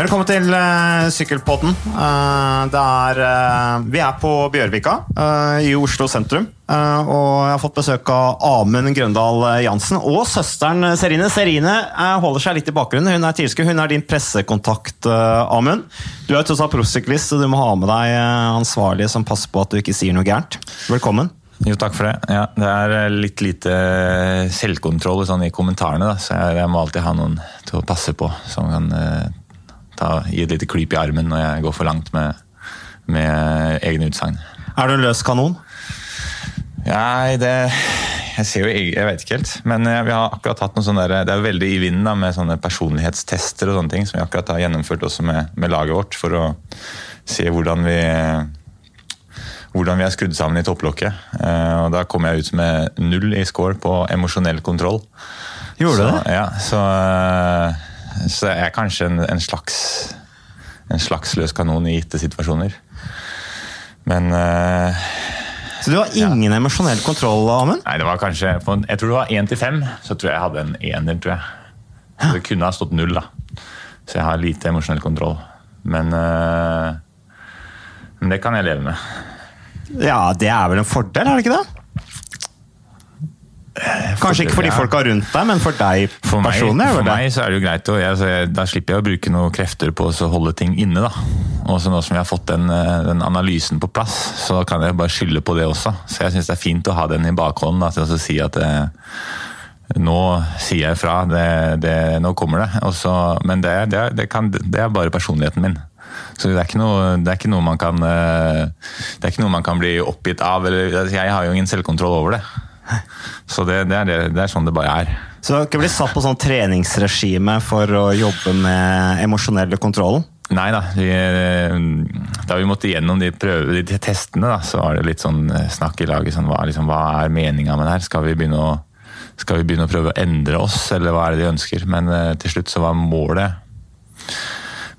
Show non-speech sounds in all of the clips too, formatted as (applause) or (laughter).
Velkommen til uh, Sykkelpodden. Uh, er, uh, vi er på Bjørvika i Oslo sentrum. og jeg har fått besøk av Amund Grøndal Jansen og søsteren Serine. Serine holder seg litt i bakgrunnen. Hun er tilskuer. Hun er din pressekontakt, Amund. Du er tross alt proffsyklist, så du må ha med deg ansvarlige som passer på at du ikke sier noe gærent. Velkommen. Jo, takk for det. Ja, det er litt lite selvkontroll sånn, i kommentarene, da, så jeg, må alltid ha noen til å passe på, som kan ta, gi et lite klyp i armen når jeg går for langt med, med egne utsagn. Er du en løs kanon? Nei, det Jeg ser jo Jeg vet ikke helt. Men eh, vi har akkurat hatt noe sånn der, Det er jo veldig i vinden da, med sånne personlighetstester og sånne ting, som vi akkurat har gjennomført også med, med laget vårt, for å se hvordan vi hvordan vi er skrudd sammen i topplokket. Eh, og Da kom jeg ut med null i score på emosjonell kontroll. Gjorde du det? Ja, så eh, så jeg er kanskje en, en, slags, en slags løs kanon i gitte situasjoner. Men uh, Så du har ingen ja. emosjonell kontroll, Amund? Nei, det var kanskje Jeg tror det var én til fem, så tror jeg jeg hadde en ener, tror jeg. Så det kunne ha stått null, da. Så jeg har lite emosjonell kontroll. Men, uh, men det kan jeg leve med. Ja, det er vel en fordel, er det ikke det? Kanskje ikke for de folka rundt deg, men for deg for personlig? for meg så er det jo greit, og jeg, da slipper jeg å bruke noen krefter på å holde ting inne. da. Og så Nå som jeg har fått den, eh, den, analysen på plass, så kan jeg bare skylde på det også. Så jeg syns det er fint å ha den i bakhånden da, til å si at det, eh, nå sier jeg fra, det, det, nå kommer det. Også, men det, det, kan, det, er bare personligheten min. Så det er, noe, det er ikke noe man kan eh, det er ikke noe man kan bli oppgitt av. Eller, jeg har jo ingen selvkontroll over det. Så det, det, er det, det, er sånn det bare er. Så du har ikke blitt satt på sånn treningsregime for å jobbe med emosjonelle kontroll? Nei da. Vi, da vi måtte gjennom de, prøve, de testene, da, så var det litt sånn eh, snakk i laget. Sånn, hva, liksom, hva er meninga med det her? Skal vi, å, skal vi, begynne å, prøve å endre oss, eller hva er det de ønsker? Men uh, til slutt så var målet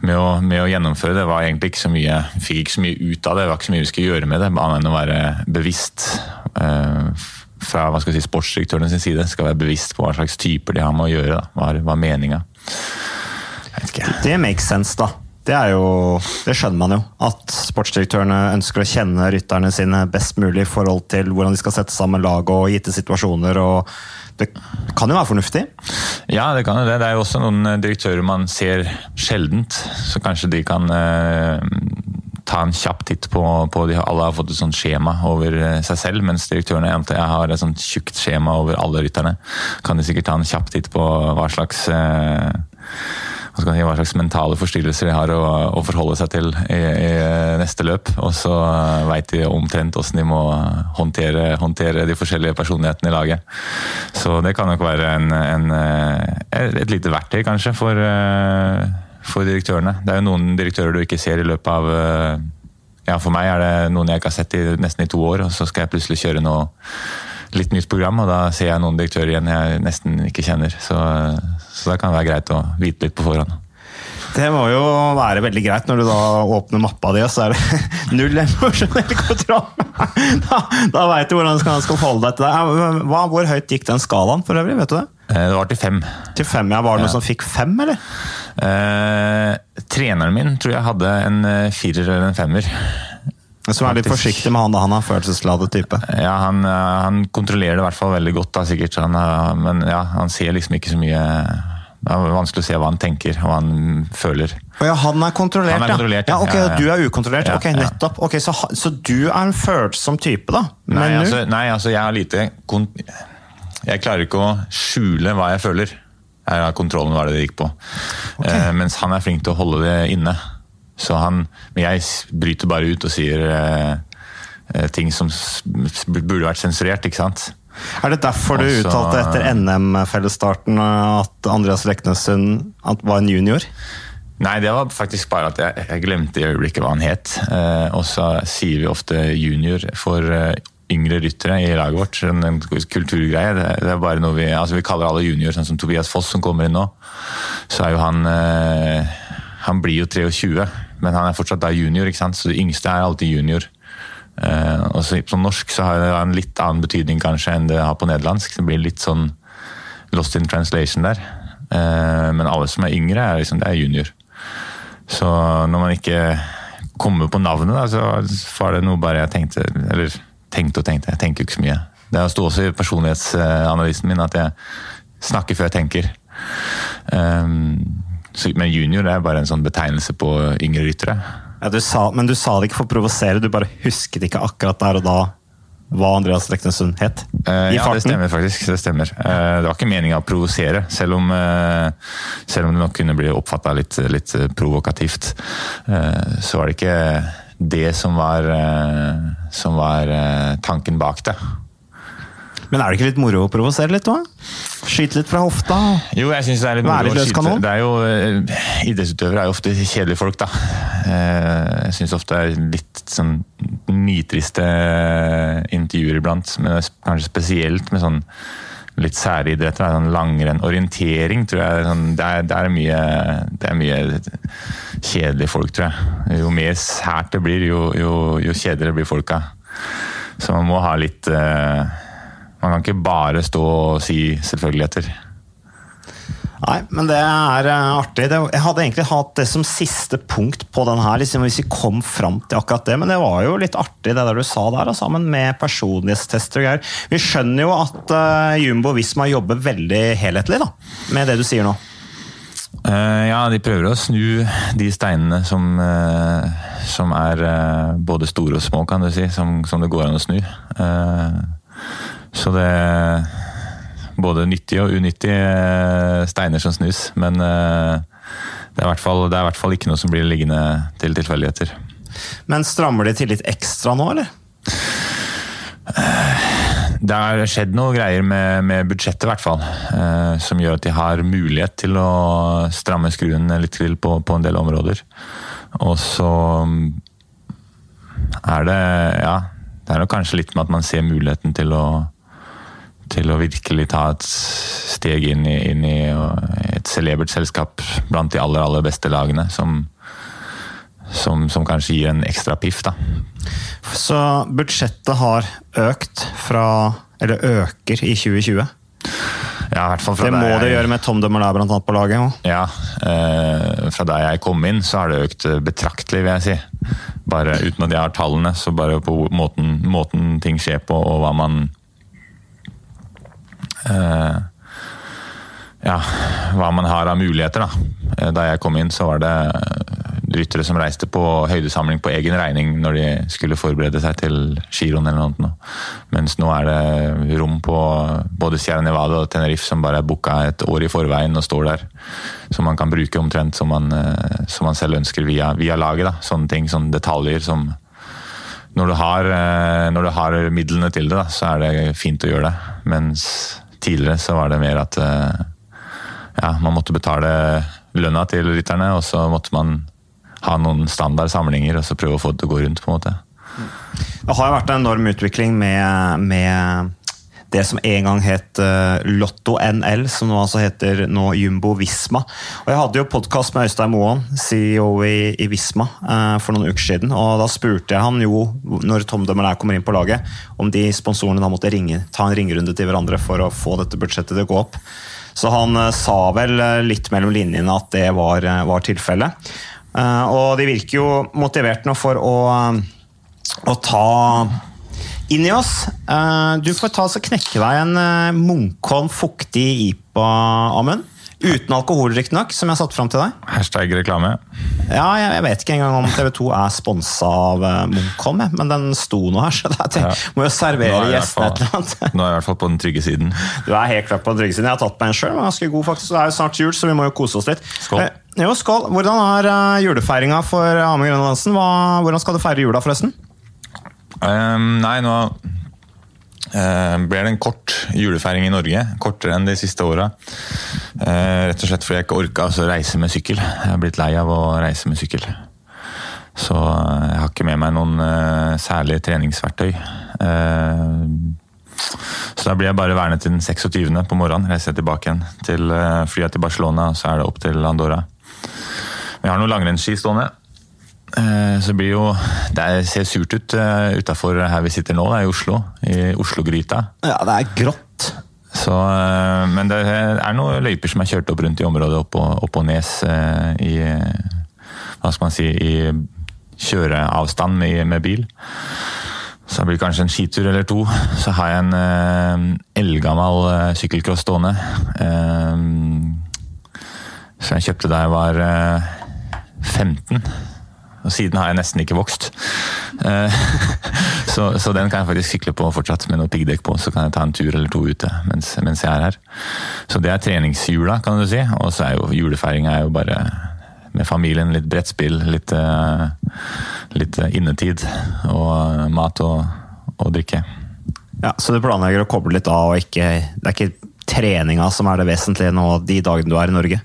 med å, med å, gjennomføre det var egentlig ikke så mye fikk ikke så mye ut av det. Det var ikke så mye vi skulle gjøre med det, annet enn å være bevisst. Fra hva skal si, sportsdirektørene sin side skal være bevisst på hva slags typer de har med å gjøre. Da. Hva er, hva er meninga? Det makes sense, da. Det, jo, det, skjønner man jo. At sportsdirektørene ønsker å kjenne rytterne sine best mulig i forhold til hvordan de skal sette sammen lag og gitte situasjoner. og Det kan jo være fornuftig? Ja, det kan jo det. Det er jo også noen direktører man ser sjeldent. Så kanskje de kan eh, ta en kjapp titt på, på de, Alle har fått et sånt skjema over eh, seg selv, mens direktørene jeg har et sånt tjukt skjema over alle rytterne. Kan de sikkert ta en kjapp titt på hva slags eh, hva, slags mentale forstyrrelser de har å, å forholde seg til i, i, neste løp. Og så veit de omtrent hvordan de må håndtere, håndtere, de forskjellige personlighetene i laget. Så det kan nok være en, en, eh, et lite verktøy, kanskje, for for direktørene. Det er jo noen direktører du ikke ser i løpet av eh, ja, For meg er det noen jeg ikke har sett i nesten i to år, og så skal jeg plutselig kjøre noe litt nytt program, og da ser jeg noen direktører igjen jeg nesten ikke kjenner. Så, så da kan det være greit å vite litt på forhånd. Det må jo være veldig greit når du da åpner mappa di, og så er det (laughs) null emosjonell kontroll! Da, da veit du hvordan du skal, forholde deg til det. Hva, hvor høyt gikk den skalaen for øvrig? vet du det? Eh, det var til fem. Til fem, ja. Var det noen som fikk fem, eller? Eh, treneren min tror jeg hadde en eh, firer eller en femmer. Som er litt forsiktig med han da han er følelsesladet type? Ja, han, eh, han, kontrollerer det i hvert fall veldig godt, da, sikkert. Han, men ja, han ser liksom ikke så mye Det er vanskelig å se hva han tenker og hva han føler. Oh, ja, han er kontrollert, han er kontrollert ja. ja, ok, ja, ja. Du er ukontrollert? ok, nettopp. Ok, så, så, du er en følsom type, da? Nei altså, nei, altså, jeg har lite Jeg klarer ikke å skjule hva jeg føler. Ja, kontrollen hva det gikk på. Okay. Eh, mens han er flink til å holde det inne. Så han, men jeg bryter bare ut og sier eh, eh ting som burde vært sensurert, ikke sant. Er det derfor du Også, uttalte etter NM-fellesstarten at Andreas Leknessund var en junior? Nei, det var faktisk bare at jeg, jeg glemte i øyeblikket hva han het. Eh, og så sier vi ofte junior for eh, yngre ryttere i laget vårt. En kulturgreie. Det, er bare noe Vi altså vi kaller alle junior, sånn som Tobias Foss som kommer inn nå. Så er jo han eh, Han blir jo 23, men han er fortsatt da junior, ikke sant? så det yngste er alltid junior. Eh, og så På norsk så har det en litt annen betydning kanskje enn det har på nederlandsk. Det blir litt sånn lost in translation der. Eh, men alle som er yngre, er, liksom, det er junior. Så når man ikke kommer på navnet, da, så var det noe bare jeg tenkte Eller tenkte og tenkte, jeg tenker jo ikke så mye. Det sto også i personlighetsanalysen min at jeg snakker før jeg tenker. Um, så, men junior er bare en sånn betegnelse på yngre ryttere. Ja, du sa, men du sa det ikke for å provosere, du bare husket ikke akkurat der og da hva Andreas Leknessund het? Uh, ja, det stemmer faktisk. Det stemmer. Uh, det var ikke meninga å provosere, selv om, uh, selv om det nok kunne bli oppfatta litt, litt, provokativt. så var det ikke det som var, som var tanken bak det. Men er det ikke litt moro å provosere litt òg? Skyte litt fra hofta? Jo, jeg syns det er litt moro å skyte. Det er jo, eh, idrettsutøvere er jo ofte kjedelige folk, da. Eh, jeg syns ofte det er litt sånn nitriste intervjuer iblant. Men kanskje spesielt med sånn litt sære idretter. Sånn langrenn, orientering, tror jeg. Sånn, det, er, det, er mye, det, er, mye, kjedelige folk, tror jeg. Jo mer sært det blir, jo, jo, jo kjedeligere blir folka. Så man må ha litt uh, man kan ikke bare stå og si selvfølgeligheter. Nei, men det er uh, artig. Jeg hadde egentlig hatt det som siste punkt på den her, liksom, hvis vi kom fram til akkurat det. Men det var jo litt artig det der du sa der, sammen med personlighetstester og greier. Vi skjønner jo at uh, Jumbo Visma jobber veldig helhetlig da, med det du sier nå. Uh, ja, de prøver å snu de steinene som, som er både store og små, kan du si, som, som det går an å snu. Så det både nyttige og unyttige steiner som snus. Men eh, det er, fall, det er, i hvert fall ikke noe som blir liggende til tilfeldigheter. Men strammer de til litt ekstra nå, eller? Det har skjedd noe greier med, med budsjettet, i hvert fall. Eh, som gjør at de har mulighet til å stramme skruen litt til på, på en del områder. Og så er det Ja, det er nok kanskje litt med at man ser muligheten til å til å virkelig ta et steg inn i, inn i et celebert selskap blant de aller, aller beste lagene. Som, som, som, kanskje gir en ekstra piff, da. Så budsjettet har økt fra Eller øker i 2020? Ja, i hvert fall fra det må jeg, det gjøre med Tom Dummerlær blant annet på laget? Også. Ja, eh, fra da jeg kom inn så har det økt betraktelig, vil jeg si. Bare Uten at jeg har tallene, så bare på måten, måten ting skjer på og hva man Eh, ja, hva man har av muligheter. Da. Eh, da jeg kom inn, så var det ryttere som reiste på høydesamling på egen regning når de skulle forberede seg til giroen eller noe. Mens nå er det rom på både Sierra Nevada og Tenerife som bare er booka et år i forveien og står der. Som man kan bruke omtrent som man, eh, som man selv ønsker via, via laget. Da. Sånne ting, sånne detaljer som når du, har, når du har midlene til det, da, så er det fint å gjøre det. Mens Tidligere så var det mer at eh, ja, man måtte betale lønna til rytterne, og så måtte man ha noen standard samlinger og så prøve å få det til å gå rundt. på en måte. Det har jo vært en enorm utvikling med, med det som en gang het uh, Lotto NL, som nå altså heter nå Jumbo Visma. Og Jeg hadde jo podkast med Øystein Moan, CEO i, i Visma, uh, for noen uker siden. og Da spurte jeg han jo, når Tom der kommer inn på laget, om de sponsorene da måtte ringe, ta en ringerunde til hverandre for å få dette budsjettet til å gå opp. Så han uh, sa vel litt mellom linjene at det var, var tilfellet. og de virker jo motivert nå for å, å ta inni oss. Eh, du får ta og knekke deg en eh, Munkholm fuktig IPA, Amund. Uten alkohol, riktignok, som jeg har satt fram til deg. Hashtag reklame. Ja, jeg, vet ikke engang om TV2 er sponsa av eh, Munkholm, men den sto nå her, så jeg ja. må jo servere gjestene et eller annet. Nå er jeg i hvert fall på den trygge siden. (laughs) Du er helt klart på den trygge siden. Jeg har tatt meg en sjøl, men ganske god faktisk. Det er jo snart jul, så vi må jo kose oss litt. Skål. jo, skål. Hvordan er julefeiringa for Amund Grønlandsen? Hvordan skal du feire jula, forresten? Um, nei, nå uh, ble det en kort julefeiring i Norge. Kortere enn de siste åra. Uh, rett og slett fordi jeg ikke orka å reise med sykkel. Jeg har blitt lei av å reise med sykkel. Så uh, jeg har ikke med meg noen særlige treningsverktøy. Så da blir jeg bare værende til den 26. på morgenen. Reiser jeg tilbake igjen til flyet til Barcelona, og så er det opp til Andorra. Vi har noen langrennsski stående. Eh, så blir jo Det ser surt ut uh, utafor her vi sitter nå, det er i Oslo. I Oslo-gryta. Ja, det er grått. Så, uh, men det er noen løyper som er kjørt opp rundt i området, opp og, opp og nes i, hva skal man si, i kjøreavstand med, med bil. Så det blir kanskje en skitur eller to. Så har jeg en eh, eldgammel eh, sykkelcross stående. Eh, som jeg kjøpte da jeg var eh, 15. Og siden har jeg nesten ikke vokst. Eh, (laughs) så, så, den kan jeg faktisk sykle på fortsatt med noe piggdekk på. Så kan jeg ta en tur eller to ute mens, mens jeg er her. Så det er treningshjula, kan du si. Og så er jo julefeiringa bare med familien. Litt brettspill, litt, eh, litt innetid. Og mat og, og, drikke. Ja, Så du planlegger å koble litt av, og ikke, det er ikke treninga som er det vesentlige nå de dagene du er i Norge?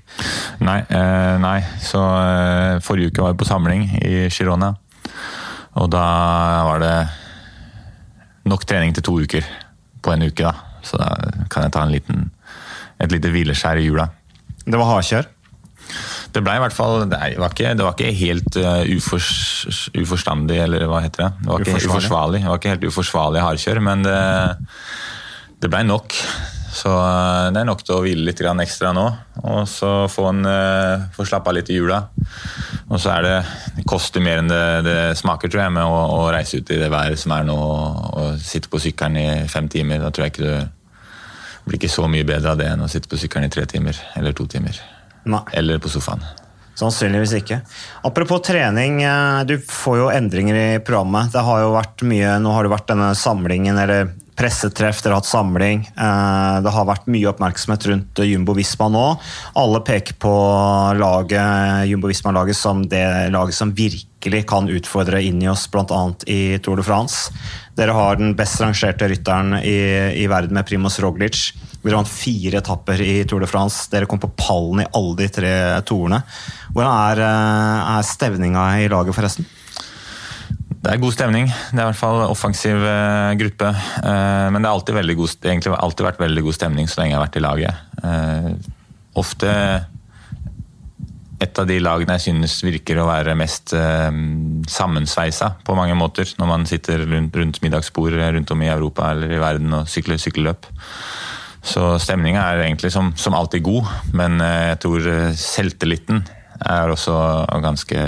Nei, eh, nei. så eh, forrige uke var jeg på samling i Girona. Og da var det nok trening til to uker på en uke, da. Så da kan jeg ta en liten, et lite hvileskjær i jula. Det var hardkjør? Det ble i hvert fall Det var ikke, det var ikke helt uh, ufors, uforstandig, eller hva heter det? Det var ikke uforsvarlig. uforsvarlig. Det var ikke helt uforsvarlig hardkjør, men det, det blei nok. Så uh, det er nok til å hvile litt ekstra nå. Og så få, en, uh, få slappe av litt i jula. Og så er det Det koster mer enn det, det smaker, tror jeg, med å, å, reise ut i det været som er nå og sitte på sykkelen i fem timer. Da tror jeg ikke du blir ikke så mye bedre av det enn å sitte på sykkelen i tre timer eller to timer. Nei. Eller på sofaen. Sannsynligvis ikke. Apropos trening, eh, du får jo endringer i programmet. Det har jo vært mye, Nå har det vært denne samlingen, eller pressetreff, dere har hatt samling. Eh, det har vært mye oppmerksomhet rundt Jumbo Visma nå. Alle peker på laget, Jumbo Visma-laget som det laget som virkelig kan utfordre Inios, bl.a. i Tour de France. Dere har den best rangerte rytteren i, i verden med Primoz Roglic. Dere vant fire etapper i Tour de France. Dere kom på pallen i alle de tre tourene. Hvordan er, eh, er stevninga i laget, forresten? Det er god stemning. Det er i hvert fall offensiv eh, gruppe. Eh, men det har alltid, alltid vært veldig god stemning så lenge jeg har vært i laget. Ofte et av de lagene jeg synes virker å være mest sammensveisa på mange måter, når man sitter rundt, middagsbord rundt om i Europa eller i verden og sykler sykkelløp. Så stemninga er egentlig som, som, alltid god, men eh, jeg tror eh, selvtilliten er også ganske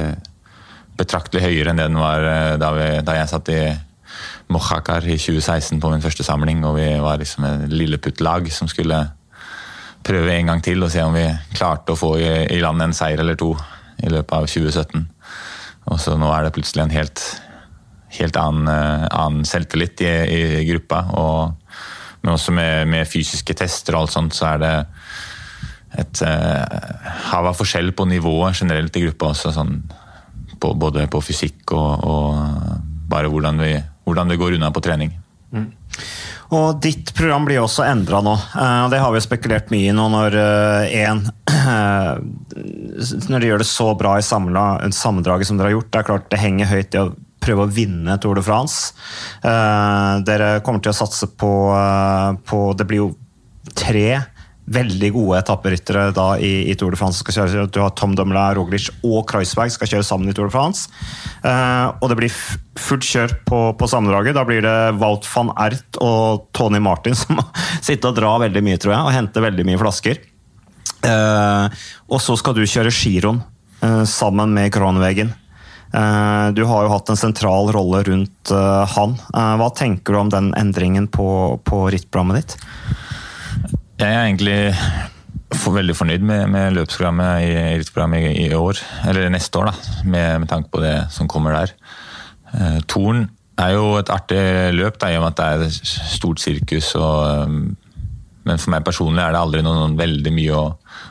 betraktelig høyere enn det den var eh, da, vi, da jeg satt i Mojakar i 2016 på min første samling, og vi var liksom et lilleputtlag som skulle prøve en gang til og se om vi klarte å få i, i land en seier eller to i løpet av 2017. Og så nå er det plutselig en helt, helt annen, annen selvtillit i, i gruppa. og men også med, med, fysiske tester og alt sånt, så er det et uh, hav av forskjell på nivået generelt i gruppa også. Sånn, på, både på fysikk og, og bare hvordan, vi, hvordan, det går unna på trening. Mm. Og Ditt program blir også endra nå. Uh, det har vi spekulert mye i nå når én uh, Når de gjør det så bra i sammendraget som dere har gjort. Det er klart det henger høyt i å prøve å vinne Tour de France. Dere kommer til å satse på, på Det blir jo tre veldig gode etapperyttere i, i, Tour de France. Skal kjøre, du har Tom Dumoulin, Roglic og Kreuzberg skal kjøre sammen i Tour de France. Uh, og det blir fullt kjør på, på sammendraget. Da blir det Wout van Ert og Tony Martin som (laughs) sitter og drar veldig mye, tror jeg, og henter veldig mye flasker. Uh, og så skal du kjøre giroen uh, sammen med Kronwegen. Uh, du har jo hatt en sentral rolle rundt han. Hva tenker du om den endringen på, på rittprogrammet ditt? Jeg er egentlig veldig fornøyd med, med løpsprogrammet i, i, i, år, eller neste år, da, med, med, tanke på det som kommer der. Eh, Torn er jo et artig løp, da, i og med at det er et stort sirkus. Og, men for meg personlig er det aldri noen, noen veldig mye å,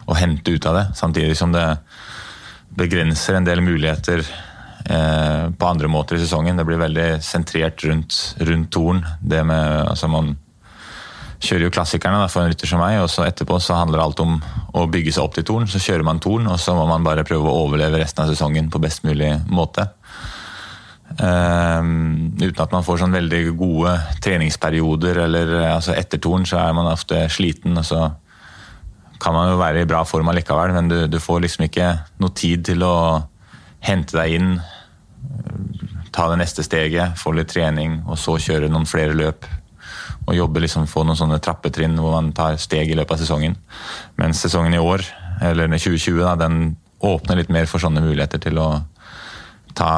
å, hente ut av det. Samtidig som det begrenser en del muligheter Eh, på andre måter i sesongen. Det blir veldig sentrert rundt, rundt Torn. Det med, altså man kjører jo klassikerne da, for en rytter som meg, og så etterpå så handler alt om å bygge seg opp til Torn. Så kjører man Torn, og så må man bare prøve å overleve resten av sesongen på best mulig måte. Um, uten at man får sånn veldig gode treningsperioder. eller altså Etter Torn så er man ofte sliten, og så kan man jo være i bra form allikevel, men du, du får liksom ikke noe tid til å hente deg inn, ta det neste steget, få litt trening, og så kjøre noen flere løp. Og jobbe liksom, få noen sånne trappetrinn hvor man tar steg i løpet av sesongen. Mens sesongen i år, eller 2020, da, den åpner litt mer for sånne muligheter til å ta,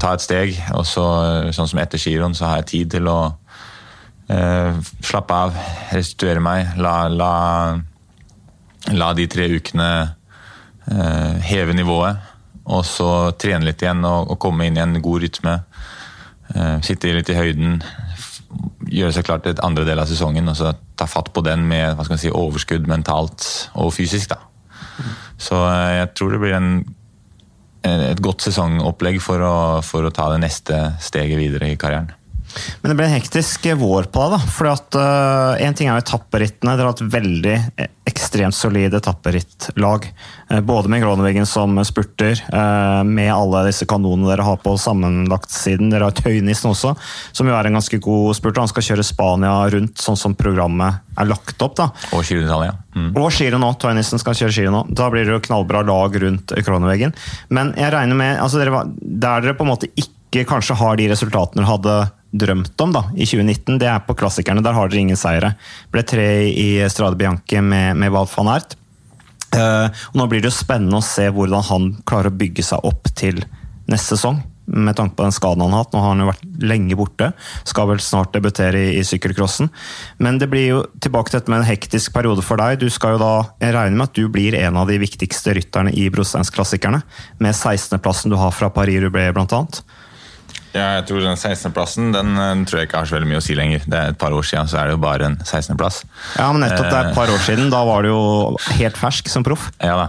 ta et steg. Og så, sånn som etter giroen, så har jeg tid til å eh, slappe av, restituere meg. La, la, la de tre ukene eh, heve nivået. Og så trene litt igjen og, og komme inn i en god rytme. Eh, sitte litt i høyden. Gjøre seg klar til et andre del av sesongen og så ta fatt på den med si, overskudd mentalt og fysisk. da. Så eh, jeg tror det blir en, et godt sesongopplegg for å, for å ta det neste steget videre i karrieren. Men det ble en hektisk vår på deg. da, For uh, En ting er jo etapperittene. Dere har et veldig eh, ekstremt solid etapperittlag. Uh, både med Groneveggen som spurter, uh, med alle disse kanonene dere har på sammenlagtsiden. Dere har Tøynissen også, som jo er en ganske god spurter. Han skal kjøre Spania rundt, sånn som programmet er lagt opp. da. Og Giro d'Italia. Mm. Og Giro nå. Tøynissen skal kjøre Giro nå. Da blir det jo knallbra lag rundt Kroneveggen. Men jeg regner med, altså dere, der dere på en måte ikke kanskje har de resultatene dere hadde drømt om da, i 2019, det er på klassikerne. Der har dere ingen seire. Ble tre i Strade Bianche med, med Val van Ert. Uh, og nå blir det jo spennende å se hvordan han klarer å bygge seg opp til neste sesong. Med tanke på den skaden han har hatt. Nå har han jo vært lenge borte. Skal vel snart debutere i, i sykkelcrossen. Men det blir jo tilbake til dette med en hektisk periode for deg. Du skal jo da, regne med at du blir en av de viktigste rytterne i Brosteinsklassikerne. Med 16.-plassen du har fra Paris-Roubais, blant annet. Ja, jeg tror den 16.-plassen den, den, tror jeg ikke har så veldig mye å si lenger. Det er Et par år siden så er det jo bare en 16.-plass. Ja, men nettopp det er et par år siden. Da var du jo helt fersk som proff. Ja da.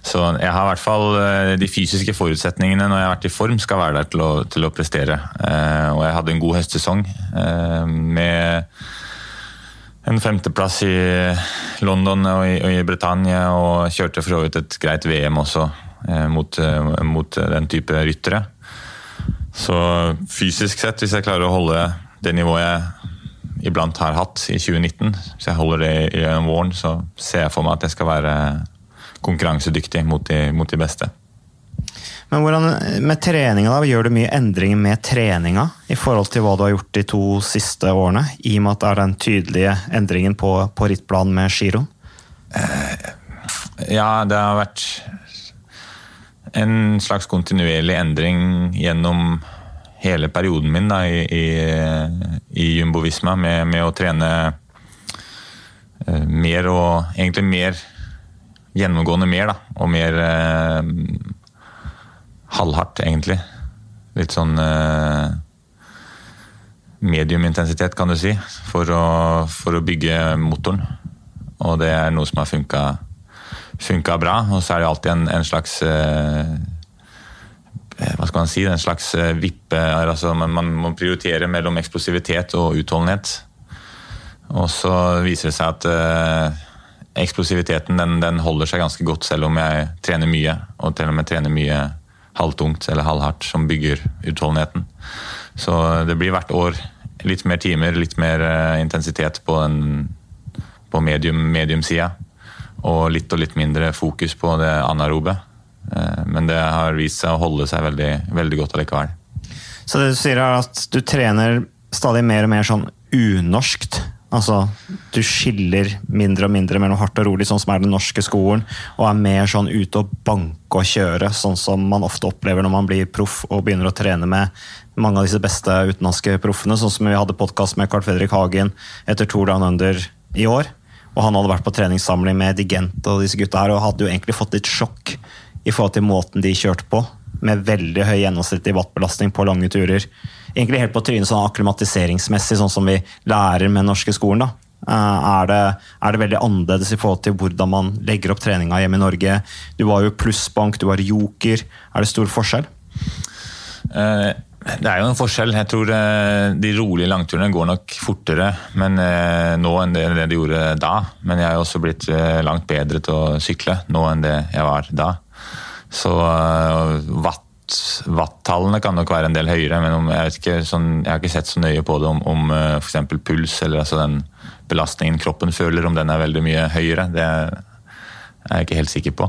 Så jeg har i hvert fall eh, de fysiske forutsetningene når jeg har vært i form, skal være der til å, til å prestere. Eh, og jeg hadde en god høstsesong eh, med en femteplass i London og i, og i Britannia, og kjørte for så vidt et greit VM også mot, mot den type ryttere. Så fysisk sett, hvis jeg klarer å holde det nivået jeg iblant har hatt i 2019, hvis jeg holder det i våren, så ser jeg for meg at jeg skal være konkurransedyktig mot de, mot de beste. Men hvordan, med treninga da, Gjør du mye endringer med treninga i forhold til hva du har gjort de to siste årene? I og med at det er den tydelige endringen på, på rittplanen med giroen? Ja, det har vært en slags kontinuerlig endring gjennom hele perioden min da, i, i, i Jumbo Visma med, med, å trene uh, mer og egentlig mer gjennomgående mer, da. Og mer eh, halvhardt, egentlig. Litt sånn eh, mediumintensitet, kan du si, for å, for å bygge motoren. Og det er noe som har funka funka bra. Og så er det alltid en, en slags eh, hva skal man si, en slags eh, vippe altså man, man, må prioritere mellom eksplosivitet og utholdenhet. Og så viser det seg at eh, eksplosiviteten den, den, holder seg ganske godt selv om jeg trener mye. Og til og med trener mye halvtungt eller halvhardt som bygger utholdenheten. Så det blir hvert år litt mer timer, litt mer eh, intensitet på, på medium-sida. Medium og litt og litt mindre fokus på det anarobe. Eh, men det har vist seg å holde seg veldig, veldig godt allikevel. Så det du sier er at du trener stadig mer og mer sånn unorskt? Altså, du skiller mindre og mindre mellom hardt og rolig, sånn som er den norske skolen, og er mer sånn ute og banke og kjøre, sånn som man ofte opplever når man blir proff og begynner å trene med mange av disse beste utenlandske proffene, sånn som vi hadde podkast med Carl Fredrik Hagen etter Tour Down Under i år. Og han hadde vært på treningssamling med Digent og disse gutta her, og hadde jo egentlig fått litt sjokk i forhold til måten de kjørte på. Med veldig høy gjennomsnittlig wattbelastning på lange turer. Egentlig helt på trynet sånn akklimatiseringsmessig, sånn som vi lærer med den norske skolen. da. Eh, er det, er det, veldig annerledes i forhold til hvordan man legger opp treninga hjemme i Norge? Du var jo plussbank, du var joker. Er det stor forskjell? Uh, det er jo en forskjell. Jeg tror eh, De rolige langturene går nok fortere men, eh, nå enn det, det de gjorde da. Men jeg er også blitt eh, langt bedre til å sykle nå enn det jeg var da. Så watt Watt-tallene kan nok være en del høyere, men jeg, ikke, sånn, jeg, har ikke sett så nøye på det om, om f.eks. puls eller altså den belastningen kroppen føler, om den er veldig mye høyere. Det er jeg ikke helt sikker på.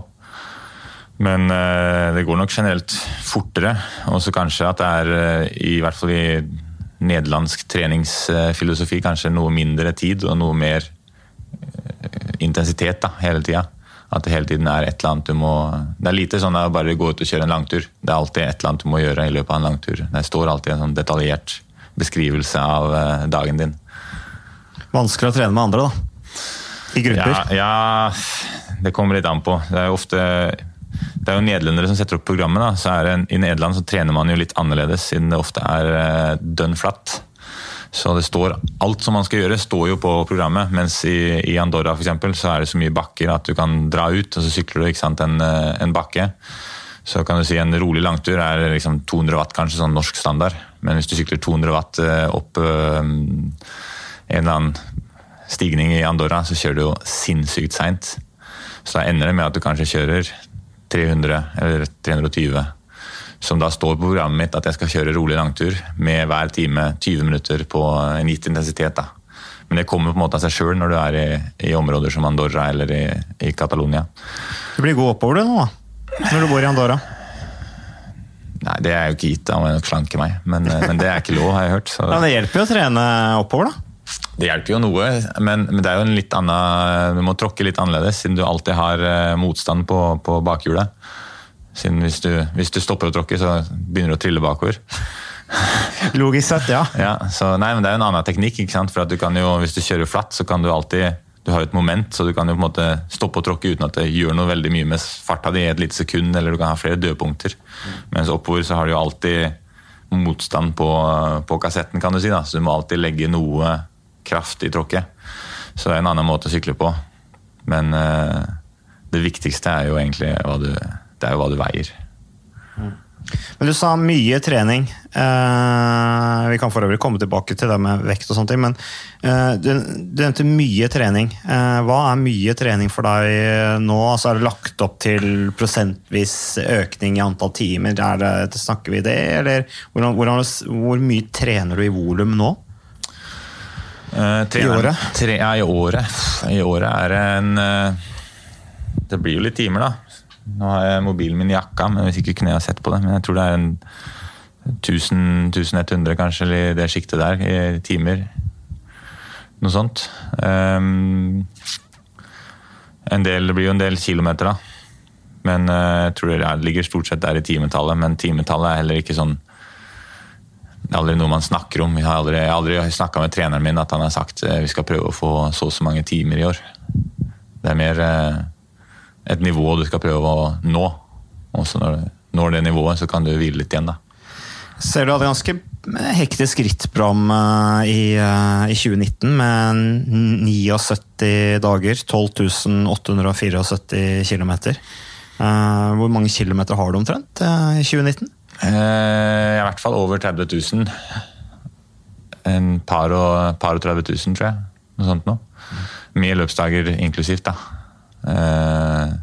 Men uh, det går nok generelt fortere. Og så kanskje at det er, uh, i hvert fall i nederlandsk treningsfilosofi, kanskje noe mindre tid og noe mer uh, intensitet da, hele tida. At det hele tiden er et eller annet du må Det er lite sånn å bare gå ut og kjøre en langtur. Det er alltid et eller annet du må gjøre i løpet av en langtur. Det står alltid en sånn detaljert beskrivelse av eh, dagen din. Vanskelig å trene med andre, da. I grupper. Ja, ja, det kommer litt an på. Det er ofte det er jo nederlendere som setter opp programmet. da, så er det, I Nederland så trener man jo litt annerledes, siden det ofte er eh, dønn flatt. Så det står, alt som man skal gjøre, står jo på programmet. Mens i, i Andorra for eksempel, så er det så mye bakker at du kan dra ut, og så sykler du sant, en, eh, en bakke. Så kan du si en rolig langtur er liksom 200 watt, kanskje sånn norsk standard. Men hvis du sykler 200 watt eh, opp øh, en eller annen stigning i Andorra, så kjører du jo sinnssykt seint. Så da ender det med at du kanskje kjører 300 eller 320 som da står på programmet mitt at jeg skal kjøre rolig langtur med hver time 20 minutter på en gitt intensitet. da. Men det kommer på en måte av seg sjøl når du er i, i, områder som Andorra eller i, i Catalonia. Du blir god oppover du nå, da? Når du bor i Andorra? Nei, det er jo ikke gitt. Da må jeg nok slanke meg. Men, men, det er ikke lov, har jeg hørt. Så. Ja, Det hjelper jo å trene oppover, da? Det hjelper jo noe, men, men, det er jo en litt annen Du må tråkke litt annerledes, siden du alltid har eh, motstand på, på bakhjulet. Siden hvis du, hvis du stopper å tråkke, så begynner du å trille bakover. (laughs) Logisk sett, ja. ja så, nei, men Det er jo en annen teknikk. ikke sant? For at du kan jo, Hvis du kjører flatt, så kan du alltid du har et moment, så du kan jo på en måte stoppe å tråkke uten at det gjør noe veldig mye med farta di i et lite sekund, eller du kan ha flere dødpunkter. Mens oppover så har du jo alltid motstand på, på kassetten, kan du si. da, Så du må alltid legge noe kraft tråkke. Så det er en annen måte å sykle på. Men uh, det viktigste er jo egentlig hva du det er jo hva du veier. Men Du sa mye trening. Eh, vi kan for øvrig komme tilbake til det med vekt. og sånne ting, Men eh, du, du, nevnte mye trening. Eh, hva er mye trening for deg nå? Altså, er det lagt opp til prosentvis økning i antall timer? Det, snakker vi det, eller hvordan, hvordan, hvor mye trener du i volum nå? Trener, I året? Tre, ja, i året. I året er det en eh, Det blir jo litt timer, da. Nå har jeg mobilen min i jakka, men hvis ikke kneet har sett på det. Men jeg tror det er en 1000, 1100 kanskje, eller i det sjiktet der, i timer. Noe sånt. Um, del, det blir jo en del kilometer, da. Men uh, jeg tror det ligger stort sett der i timetallet. Men timetallet er heller ikke sånn Det er aldri noe man snakker om. Jeg har aldri, jeg aldri snakka med treneren min at han har sagt uh, vi skal prøve å få så og så mange timer i år. Det er mer uh, et nivå du skal prøve å nå. Og så når du når det nivået, så kan du hvile litt igjen, da. Ser du hadde ganske hektisk rittprogram eh, i, eh, i 2019 med 79 dager, 12 874 km. Hvor mange kilometer har du omtrent eh, i 2019? I hvert fall over 30 000. En par og, par og 30 000, tror jeg. Noe sånt noe. Mye løpsdager inklusivt, da. Eh,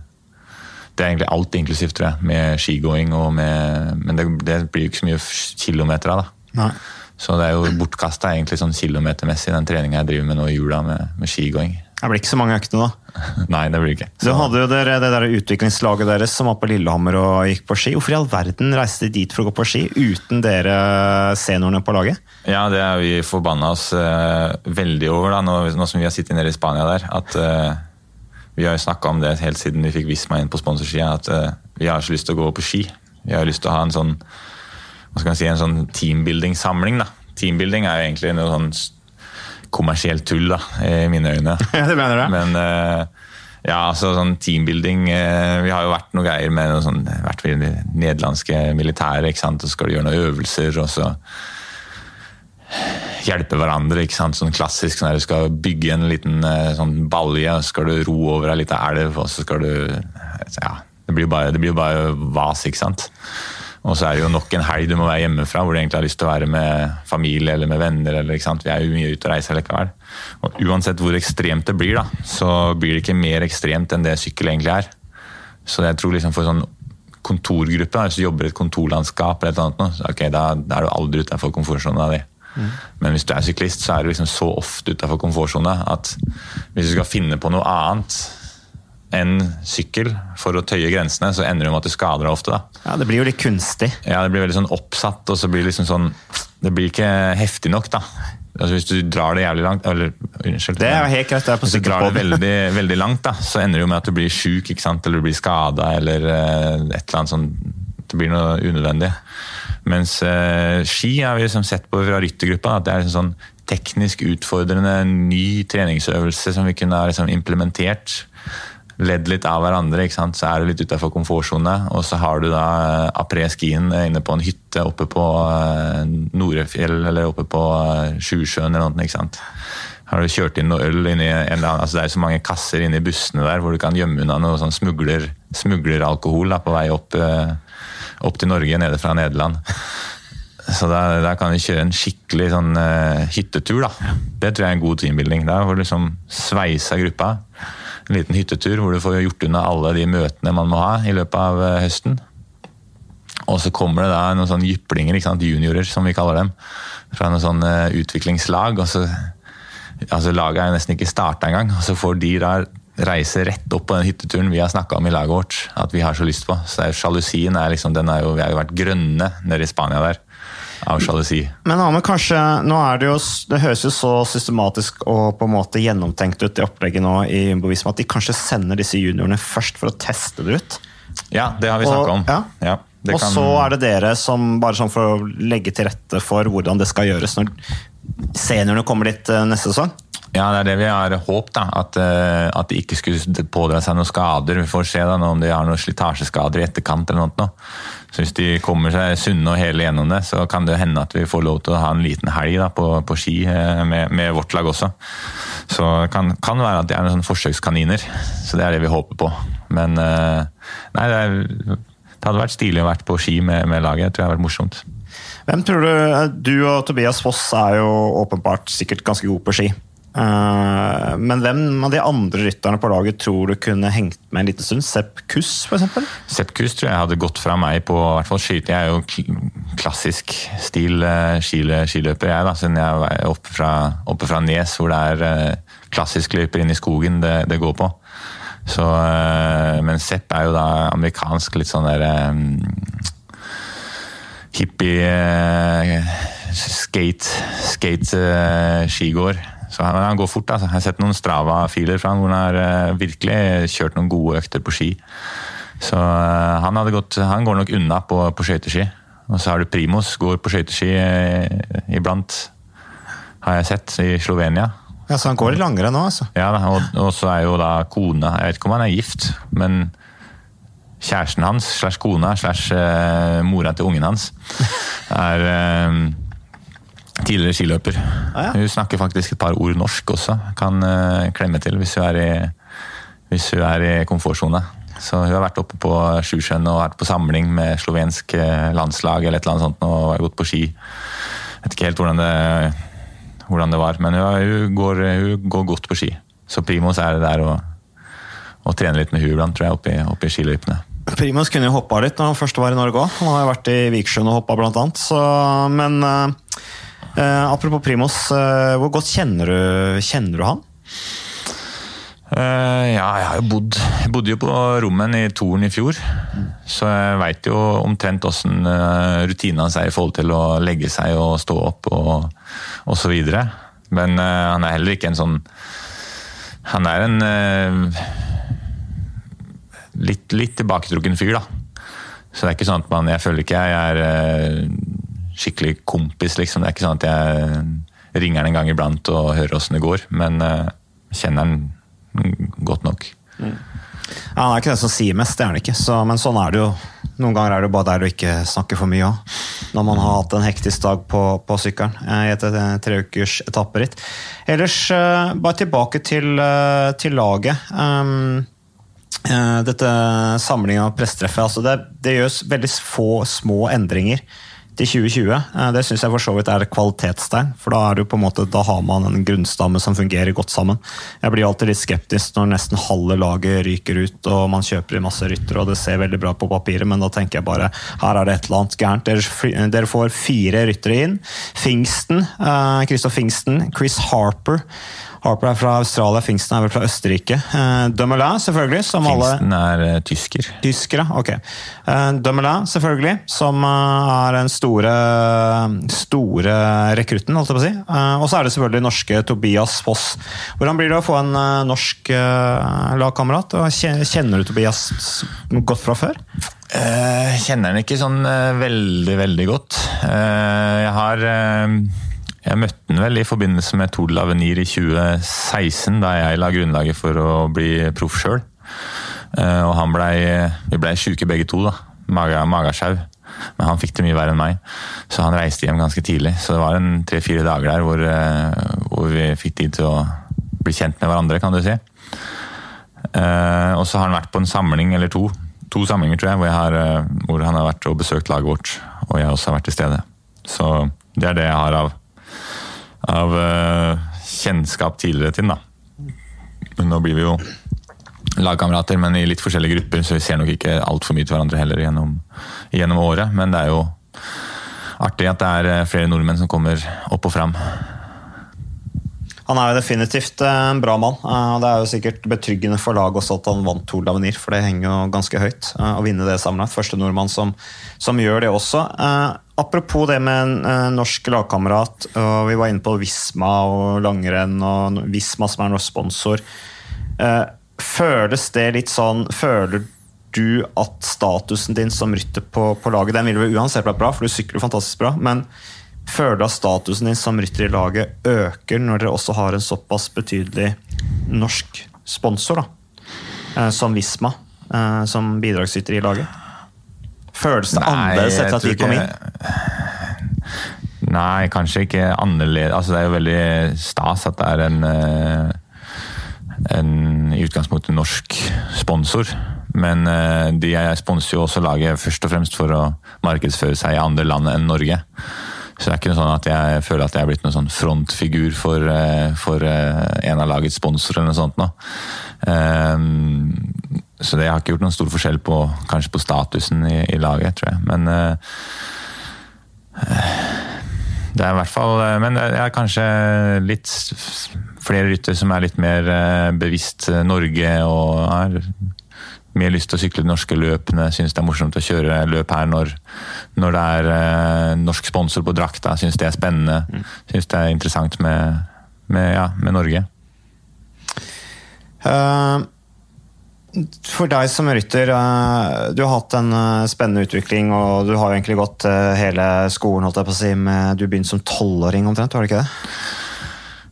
det er egentlig alt inklusivt, tror jeg, med skigåing og med Men det, det blir jo ikke så mye kilometer av, da. Nei. Så det er jo bortkasta egentlig sånn kilometermessig, den treninga jeg driver med nå i jula med, med skigåing. Det blir ikke så mange økter, da? (laughs) Nei, det blir ikke. Så. Du hadde jo dere, det der utviklingslaget deres som var på Lillehammer og gikk på ski. Hvorfor i all verden reiste de dit for å gå på ski uten dere seniorene på laget? Ja, det er vi forbanna oss uh, veldig over, da, nå, nå, som vi har sittet nede i Spania der. At uh, vi har jo snakka om det helt siden vi fikk Visma inn på sponsorskia, at uh, vi har ikke lyst til å gå på ski. Vi har lyst til å ha en sånn hva skal man si, en sånn teambuilding-samling. da. Teambuilding er jo egentlig noe sånn kommersielt tull, da, i mine øyne. (laughs) Ja, det mener du? Men uh, ja, altså sånn teambuilding uh, Vi har jo vært noe greier med noe sånn, vært ved nederlandske militæret, ikke sant? og så skal du gjøre noen øvelser, og så hjelpe hverandre. ikke sant? Sånn klassisk sånn Du skal bygge en liten eh, sånn balje, og så skal du ro over ei lita elv, og så skal du Ja, det blir jo bare, bare, vas, ikke sant. Og så er det jo nok en helg du må være hjemmefra, hvor du egentlig har lyst til å være med familie eller med venner. eller? Vi er jo mye ute og reiser likevel. Og uansett hvor ekstremt det blir, da, så blir det ikke mer ekstremt enn det sykkel egentlig er. Så jeg tror liksom for sånn kontorgruppe, hvis du jobber i et kontorlandskap, eller et annet, okay, da, da er du aldri utenfor komfortsona di. Men hvis du er syklist, så er du liksom så ofte utafor komfortsona at hvis du skal finne på noe annet enn sykkel for å tøye grensene, så ender det med at du skader deg ofte. da. Ja, Det blir jo litt kunstig. Ja, det blir veldig sånn oppsatt, og så blir det liksom sånn Det blir ikke heftig nok, da. altså Hvis du drar det jævlig langt eller, Unnskyld. Det er helt greit, det er på Hvis du drar det veldig, veldig langt, da, så ender det jo med at du blir sjuk eller du blir skada eller eh, et eller annet sånn Det blir noe unødvendig. Mens eh, ski har vi liksom sett på fra ryttergruppa at det er en sånn teknisk utfordrende ny treningsøvelse som vi kunne ha liksom implementert. Ledd litt av hverandre, så er du litt utafor komfortsone. Og så har du da eh, après-skien inne på en hytte oppe på eh, Norefjell eller oppe på eh, Sjusjøen eller noe. ikke sant? Har du kjørt inn noe øl inni en eller annen, altså Det er så mange kasser inni bussene der hvor du kan gjemme unna noe sånn smugler, smugleralkohol da, på vei opp, eh, opp til Norge nede fra Nederland. (laughs) Så der, da kan vi kjøre en skikkelig sånn uh, hyttetur. da. Det tror jeg er en god teambuilding. Der får du liksom sveisa gruppa. En liten hyttetur hvor du får gjort unna alle de møtene man må ha i løpet av eh, høsten. Og så kommer det da noen sånne jyplinger, juniorer som vi kaller dem, fra noen sånne utviklingslag. og så altså Laget er nesten ikke starta engang, og så får de da reise rett opp på den hytteturen vi har snakka om i laget vårt at vi har så lyst på. Så Sjalusien er liksom, den er jo, Vi har jo vært grønne nede i Spania der av sjalusi. Men Ahmed, kanskje, nå er det jo, det høres jo så systematisk og på en måte gjennomtenkt ut i opplegget nå i Jumbovisma at de kanskje sender disse juniorene først for å teste det ut. Ja, det har vi snakka om. ja. Ja, det og kan- så er det dere som, bare sånn for å legge til rette for hvordan det skal gjøres når seniorene kommer dit eh, neste sesong. Ja, det er det vi har håpet. da, At, eh, at de ikke skulle pådra seg noen skader. Vi får se da om de har noen slitasjeskader i etterkant. eller noe. Så Hvis de kommer seg sunne og hele gjennom det, så kan det hende at vi får lov til å ha en liten helg da, på, på ski eh, med, med vårt lag også. Så det kan, kan være at de er noen forsøkskaniner. Så det er det vi håper på. Men eh, nei, det, er, det hadde vært stilig å vært på ski med, med laget. Jeg tror det hadde vært morsomt. Hvem tror du Du og Tobias Foss er jo åpenbart sikkert ganske gode på ski. Eh, men hvem av de andre rytterne på laget tror du kunne hengt med en liten stund? Sepp Kuss, f.eks.? Sepp Kuss tror jeg hadde gått fra meg på hvert fall skyte. Jeg er jo klassisk stil eh, skiløper, jeg, da, siden jeg er oppe fra, oppe fra Nes, hvor det er eh, klassisk løyper inn i skogen det, det går på. Så, men Sepp er jo da amerikansk, litt sånn der um, hippie skate, skate skigård. Så han, han går fort. altså. Jeg har sett noen Strava-filer fra han hvor han har eh, virkelig kjørt noen gode økter på ski. Så eh, han, gått, han går nok unna på, på skøyteski. Og så har du Primos, går på skøyteski eh, iblant, har jeg sett, i Slovenia. Ja, så han går litt langere nå, altså. Ja, og, og så er jo da kona Jeg vet ikke om han er gift, men kjæresten hans slash kona slash mora til ungen hans er tidligere skiløper. Ah, ja. Hun snakker faktisk et par ord norsk også. Kan uh, klemme til hvis hun er i, hvis hun er i komfortsone. Så hun har vært oppe på Sjusjøen og vært på samling med slovensk eh, landslag eller et eller annet sånt, og har gått på ski. Jeg vet ikke helt hvordan det, hvordan det var, men hun, hun, går, hun går godt på ski. Så Primos er der og, og trener litt med hun iblant, tror jeg, oppe i, oppe i skiløypene. Primus kunne jo hoppa litt når han først var i Norge òg. Han har jo vært i Viksjøen og hoppa, blant annet. Så, men eh, eh, apropos Primus, uh, hvor godt kjenner du, kjenner du han? Uh, ja, jeg har jo bodd Jeg bodde jo på Rommen i Toren i fjor. Så jeg veit jo omtrent åssen uh, rutinene hans er i forhold til å legge seg og stå opp og, så videre. Men eh, han er heller ikke en sånn Han er en eh, litt, litt tilbaketrukken fyr, da. Så det er ikke sånn at man Jeg føler ikke jeg er eh, skikkelig kompis, liksom. Det er ikke sånn at jeg ringer han en gang iblant og hører åssen det går. Men uh, kjenner han godt nok. Ja, han er ikke den som sier mest, det er han ikke. Så, men sånn er det jo. Noen ganger er det jo bare der du ikke snakker for mye òg. Når man har hatt en hektisk dag på, på sykkelen eh, i et treukers etapperitt. Ellers, eh, bare tilbake til, til laget. Um, dette samlinga av presstreffet. Altså det, det gjøres veldig få små endringer til 2020. Eh, Det syns jeg for så vidt er et kvalitetstegn. For da, er det på en måte, da har man en grunnstamme som fungerer godt sammen. Jeg blir alltid litt skeptisk når nesten halve laget ryker ut og man kjøper i masse ryttere og det ser veldig bra på papiret, men da tenker jeg bare her er det et eller annet gærent. Dere, dere får fire ryttere inn. Fingsten, eh, Christoph Fingsten, Chris Harper. Harper er fra Australia, Fingsten er vel fra Østerrike. Uh, Dumoulin, selvfølgelig, som alle Fingsten er uh, tysker. ja, ok. Uh, Dumoulin, selvfølgelig, som eh, er den store, store rekrutten, holdt jeg på å si. Eh, og så er det selvfølgelig norske Tobias Foss. Hvordan blir det å få en eh, norsk eh, lagkamerat? Kjenner du Tobias godt fra før? Eh, kjenner han ikke sånn eh, veldig, veldig godt. Eh, jeg har eh, Jeg møtte den vel i forbindelse med Tour de l'Avenir i 2016, da jeg la grunnlaget for å bli proff sjøl. og han blei Vi blei sjuke begge to, da. Maga, magasjau. Men han fikk det mye verre enn meg, så han reiste hjem ganske tidlig. Så det var en tre-fire dager der hvor, eh, hvor vi fikk tid til å bli kjent med hverandre, kan du si. Eh, og så har han vært på en samling eller to, to samlinger tror jeg, hvor, jeg har, eh, hvor han har vært og besøkt laget vårt, og jeg også har vært til stede. Så det er det jeg har av, av eh, kjennskap tidligere til den, da. Nå blir vi jo lagkamerater, men i litt forskjellige grupper, så vi ser nok ikke altfor mye til hverandre heller gjennom, gjennom året. Men det er jo artig at det er eh, flere nordmenn som kommer opp og fram. Han er jo definitivt eh, en bra mann. eh, og Det er jo sikkert betryggende for laget også at han vant Tour d'Avenir, for det henger jo ganske høyt eh, å vinne det sammenlagt. Første nordmann som, som gjør det også. Apropos det med en norsk lagkamerat, vi var inne på Visma og langrenn, og Visma som er norsk sponsor. Føles det litt sånn Føler du at statusen din som rytter på, på laget Den ville vel uansett vært bra, for du sykler jo fantastisk bra. men Føler du at statusen din som rytter i laget øker når dere også har en såpass betydelig norsk sponsor, da? Eh, som Visma, eh, som bidragsyter i laget? Føles det annerledes jeg etter at de kom inn? Nei, kanskje ikke annerledes. Altså, det er jo veldig stas at det er en, eh, en i utgangspunktet norsk sponsor. Men de de sponser jo også laget først og fremst for å markedsføre seg i andre land enn Norge. Så det er ikke noe sånn at jeg føler at jeg er blitt noen sånn frontfigur for, eh, for eh, en av lagets sponsorer eller noe sånt. Nå. Eh, Så det har ikke gjort noen stor forskjell på, kanskje på statusen i, i laget, tror jeg. Men eh, det er i hvert fall Men det er kanskje litt flere ryttere som er litt mer bevisst Norge og har mer lyst til å sykle de norske løpene. Syns det er morsomt å kjøre løp her når, når det er eh, norsk sponsor på drakta. Syns det er spennende. Syns det er interessant med, med, ja, med Norge. Uh, For deg som rytter, uh, du har hatt en uh, spennende utvikling, og du har jo egentlig gått hele skolen, holdt jeg på å si, med, du begynte som tolvåring omtrent, var det ikke det?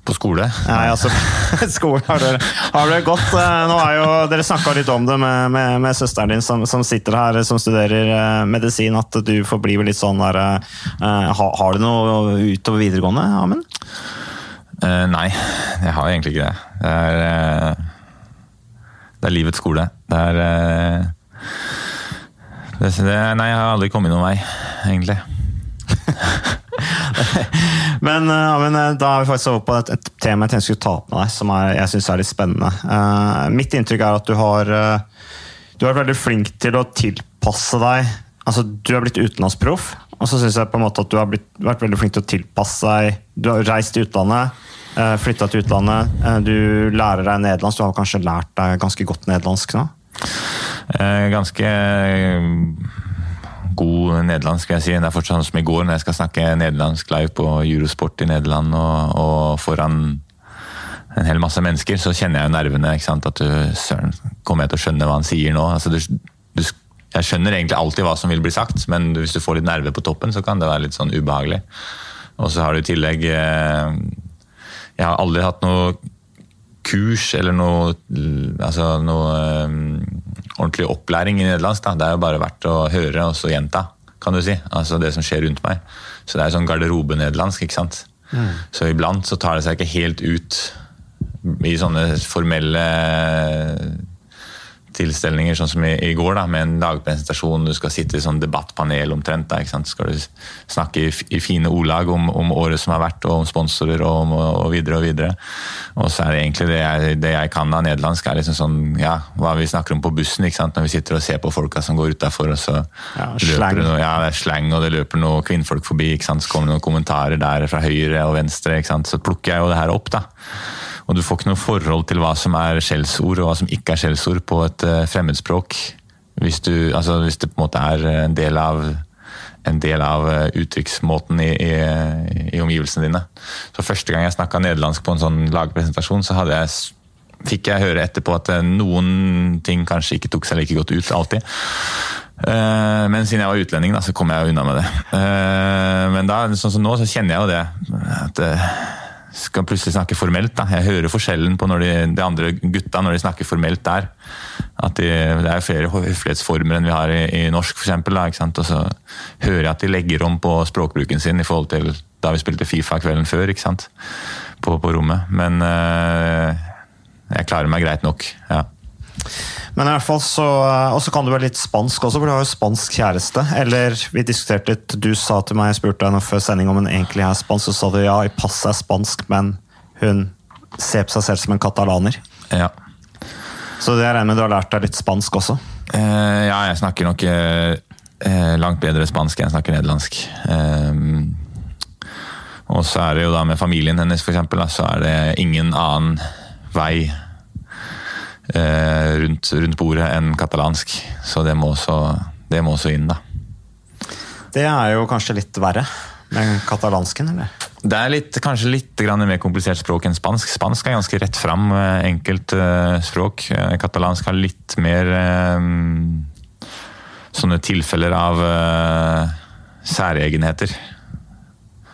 På skole. Nei, altså, (laughs) Skole har dere, har dere gått. eh, Nå er jo, dere snakka litt om det med, med, med søsteren din som, som sitter her, som studerer eh, medisin, at du forblir litt sånn der eh, har, har du noe utover videregående, Amund? Uh, nei, jeg har egentlig ikke det. Det er, uh, det er livets skole. Det er uh, det, det, Nei, jeg har aldri kommet noen vei, egentlig. (laughs) (laughs) Men, eh, men eh, da er vi faktisk over på et, et tema jeg tenkte jeg skulle ta opp med deg, som er, jeg syns er litt spennende. Uh, mitt inntrykk er at du har uh, Du er veldig flink til å tilpasse deg Altså, Du er blitt utenlandsproff, og så syns jeg på en måte at du har blitt, vært veldig flink til å tilpasse deg Du har reist til utlandet, uh, flytta til utlandet, uh, du lærer deg nederlandsk. Du har kanskje lært deg ganske godt nederlandsk nå? Ganske god nederlandsk, skal jeg si. Det er fortsatt sånn som i går, når jeg skal snakke nederlandsk live på Eurosport i Nederland og, og foran en hel masse mennesker, så kjenner jeg jo nervene. ikke sant? At du, søren, kommer jeg til å skjønne hva han sier nå? Altså, du, du, jeg skjønner egentlig alltid hva som vil bli sagt, men hvis du får litt nerver på toppen, så kan det være litt sånn ubehagelig. Og så har du i tillegg eh, Jeg har aldri hatt noe kurs eller noe, altså noe um, ordentlig opplæring i nederlandsk. Da. Det er jo bare verdt å høre og så gjenta, kan du si. Altså det som skjer rundt meg. Så det er sånn garderobenederlandsk, ikke sant. Så iblant så tar det seg ikke helt ut i sånne formelle tilstelninger, sånn som i, i går, da, med en dagpresentasjon. Du skal sitte i sånn debattpanel omtrent. Da, ikke sant? Skal du snakke i, i fine ordlag om, om, året som har vært, og om sponsorer og, om, og videre og videre. Og så er det egentlig det jeg, det jeg kan av nederlandsk, er liksom sånn ja, hva vi snakker om på bussen. ikke sant? Når vi sitter og ser på folka som går utafor, og så Ja, løper det noe, ja, det er slang, og det løper noe kvinnfolk forbi. ikke sant? Så kommer det noen kommentarer der fra høyre og venstre. ikke sant? Så plukker jeg jo det her opp. da. Og du får ikke noe forhold til hva som er skjellsord og hva som ikke er skjellsord på et eh, fremmedspråk. Hvis, du, altså, hvis det på en måte er en del av en del av eh, uttrykksmåten i, i, i, omgivelsene dine. Så Første gang jeg snakka nederlandsk på en sånn lagpresentasjon, så jeg, fikk jeg høre etterpå at eh, noen ting kanskje ikke tok seg like godt ut alltid. Men siden jeg var utlending, da, så kom jeg unna med det. Men da, sånn som nå, så kjenner jeg jo det. At skal plutselig snakke formelt. Da. Jeg hører forskjellen på de, de andre gutta når de snakker formelt der. At de, det er flere høflighetsformer enn vi har i, i norsk, f.eks. Og så hører jeg at de legger om på språkbruken sin i forhold til da vi spilte Fifa kvelden før ikke sant? På, på rommet. Men øh, jeg klarer meg greit nok. ja. Men i hvert fall så Og så kan du være litt spansk også, for du har jo spansk kjæreste. Eller vi diskuterte litt, du sa til meg, jeg spurte deg før sending om hun egentlig er spansk, så sa du ja, i passet er spansk, men hun ser på seg selv som en katalaner. Ja. Så det jeg regner med du har lært deg litt spansk også? Eh, ja, jeg snakker nok eh, eh langt bedre spansk enn jeg snakker nederlandsk. Eh, og så er det jo da med familien hennes, for eksempel, så er det ingen annen vei eh, rundt, rundt, bordet enn katalansk. Så det må også, det må også inn, da. Det er jo kanskje litt verre med katalansken, eller? Det er litt, kanskje litt mer komplisert språk enn spansk. Spansk er ganske rett fram, eh, enkelt uh, språk. Eh, katalansk har litt mer um, sånne tilfeller av uh, særegenheter.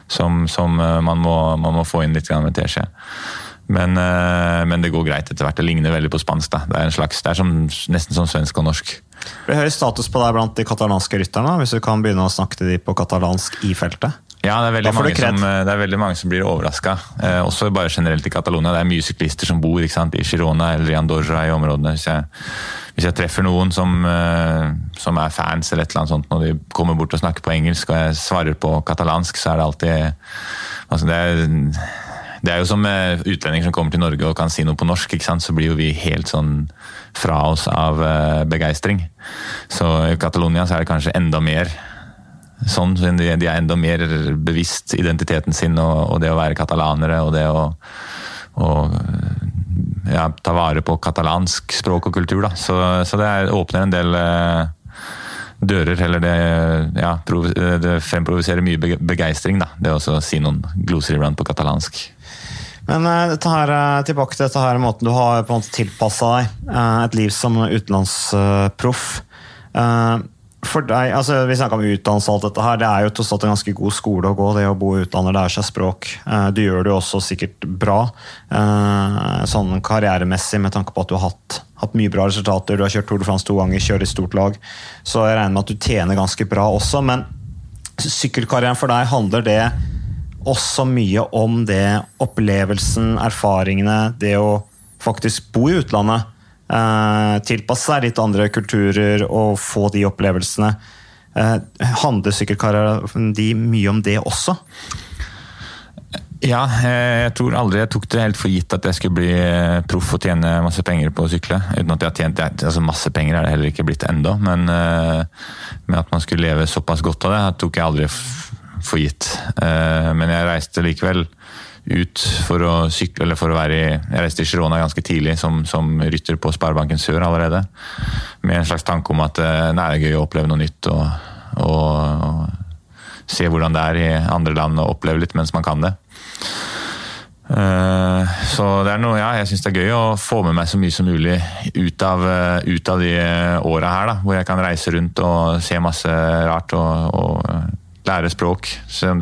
Som, som man, må, man, må, få inn litt med teskje. Men, uh, men, det går greit etter hvert. Det ligner veldig på spansk. Da. Det er, slags, det er som, nesten som svensk og norsk. Det høy status på deg blant de katalanske rytterne, hvis du kan begynne å snakke til dem på katalansk i feltet? Ja, det er veldig, mange som, eh, det er veldig mange som blir overraska. Eh, også bare generelt i Catalonia. Det er mye syklister som bor sant, i Girona eller i Andorra i områdene. Hvis jeg, hvis jeg treffer noen som, eh, som, er fans eller et eller annet sånt, når de kommer bort og snakker på engelsk og jeg svarer på katalansk, så er det alltid altså det, er, det er jo som utlendinger som kommer til Norge og kan si noe på norsk, så blir jo vi helt sånn fra oss av begeistring. Så i Catalonia så er det kanskje enda mer sånn. De, er enda mer bevisst identiteten sin og, og det å være katalanere og det å, å ja, ta vare på katalansk språk og kultur. Da. Så, så det er, åpner en del eh, dører, eller det, ja, det fremprovoserer mye begeistring. Da. Det å si noen gloser iblant på katalansk. Men dette her, uh, tilbake til dette her måten du har på en måte tilpassa deg uh, et liv som utenlandsproff. For deg, altså Vi snakka om utdannelse og alt dette her. Det er jo tross alt en ganske god skole å gå. Det å bo i utlandet, lære seg språk. Eh, du gjør det jo også sikkert bra eh, sånn karrieremessig med tanke på at du har hatt, hatt mye bra resultater. Du har kjørt Tour de France to ganger, kjører i stort lag. Så jeg regner med at du tjener ganske bra også. Men sykkelkarrieren for deg, handler det også mye om det opplevelsen, erfaringene, det å faktisk bo i utlandet? Uh, tilpasse seg litt andre kulturer og få de opplevelsene. Uh, handler sykkelkarrieren de mye om det også? Ja, eh, jeg tror aldri jeg tok det helt for gitt at jeg skulle bli proff og tjene masse penger på å sykle. Uten at jeg har tjent altså Masse penger er det heller ikke blitt ennå, men med at man skulle leve såpass godt av det, tok jeg aldri for gitt. Men jeg reiste likevel ut for å sykle, eller for å være i Jeg reiste i Girona ganske tidlig som, som rytter på Sparebanken Sør allerede. Med en slags tanke om at eh, nei, det er gøy å oppleve noe nytt og, og, og se hvordan det er i andre land og oppleve litt mens man kan det. Uh, så det er noe, ja, jeg syns det er gøy å få med meg så mye som mulig ut av, ut av de åra her, da, hvor jeg kan reise rundt og se masse rart og, og lære språk. Så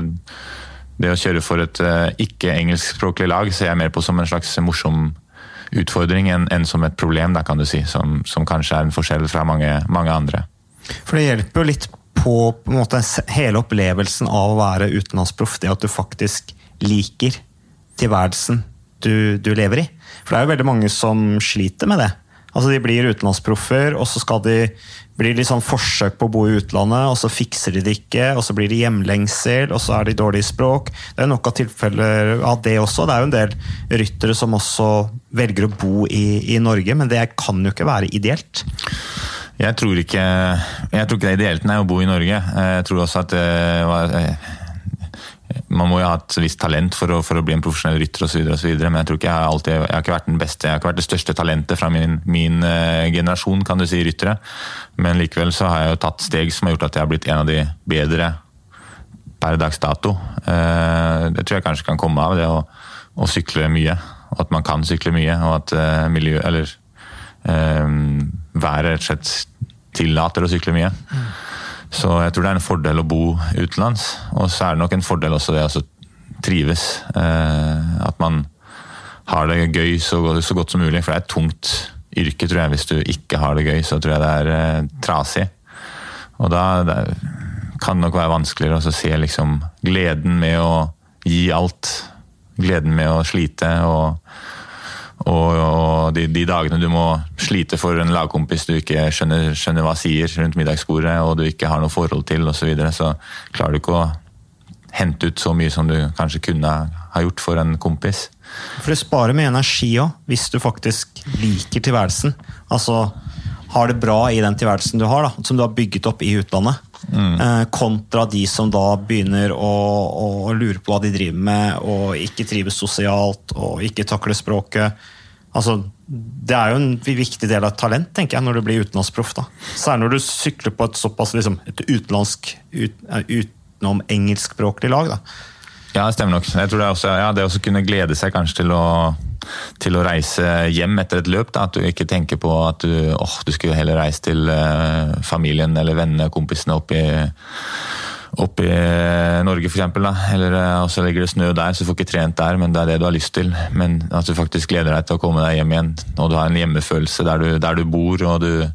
det å kjøre for et uh, ikke-engelskspråklig lag ser jeg mer på som en slags morsom utfordring enn, en som et problem, da, kan du si, som, som, kanskje er en forskjell fra mange, mange andre. For det hjelper jo litt på, på måte, hele opplevelsen av å være utenlandsproff, det at du faktisk liker tilværelsen du, du lever i. For det er jo veldig mange som sliter med det. Altså De blir utenlandsproffer, og så skal de blir litt sånn forsøk på å bo i utlandet, og så fikser de det ikke. og Så blir det hjemlengsel, og så er de dårlige i språk. Det er nok av tilfeller av det også. Det er jo en del ryttere som også velger å bo i, i Norge, men det kan jo ikke være ideelt. Jeg tror ikke, jeg tror ikke det er ideelt nei, å bo i Norge. Jeg tror også at det var man må jo ha et visst talent for å, for å bli en profesjonell rytter osv., men jeg tror ikke jeg alltid, jeg har ikke vært den beste, jeg har ikke vært det største talentet fra min, min uh, generasjon, kan du si, ryttere. Men likevel så har jeg jo tatt steg som har gjort at jeg har blitt en av de bedre per dags dato. Uh, det tror jeg kanskje kan komme av det å, å sykle mye, og at man kan sykle mye, og at uh, miljø, eller været rett og slett tillater å sykle mye. Mm. Så jeg tror det er en fordel å bo utenlands. Og så er det nok en fordel også det å trives. Eh, at man har det gøy så så godt, som mulig. For det er et tungt yrke, tror jeg. Hvis du ikke har det gøy, så tror jeg det er eh, trasig. Og da det kan det nok være vanskeligere å se liksom gleden med å gi alt. Gleden med å slite og og, og de, de, dagene du må slite for en lagkompis du ikke skjønner, skjønner hva sier rundt middagsbordet, og du ikke har noe forhold til osv., så, videre, så klarer du ikke å hente ut så mye som du kanskje kunne ha gjort for en kompis. For det sparer mye energi òg, hvis du faktisk liker tilværelsen. Altså har det bra i den tilværelsen du har, da, som du har bygget opp i utlandet. Mm. Eh, kontra de som da begynner å, å, lure på hva de driver med, og ikke trives sosialt og ikke takler språket. Altså, det er jo en viktig del av et talent tenker jeg, når du blir utenlandsproff. Særlig når du sykler på et såpass liksom, et utenlandsk, ut, eh, utenom engelskspråklig lag. Da. Ja, det stemmer nok. Jeg tror det, er også, ja, det å kunne glede seg kanskje til å til å reise hjem etter et løp. Da. At du ikke tenker på at du, oh, du skulle heller reise til uh, familien eller vennene, og kompisene oppe i, opp i Norge f.eks. Eller uh, så ligger det snø der, så du får ikke trent der, men det er det du har lyst til. Men at du faktisk gleder deg til å komme deg hjem igjen, og du har en hjemmefølelse der du, der du bor. og du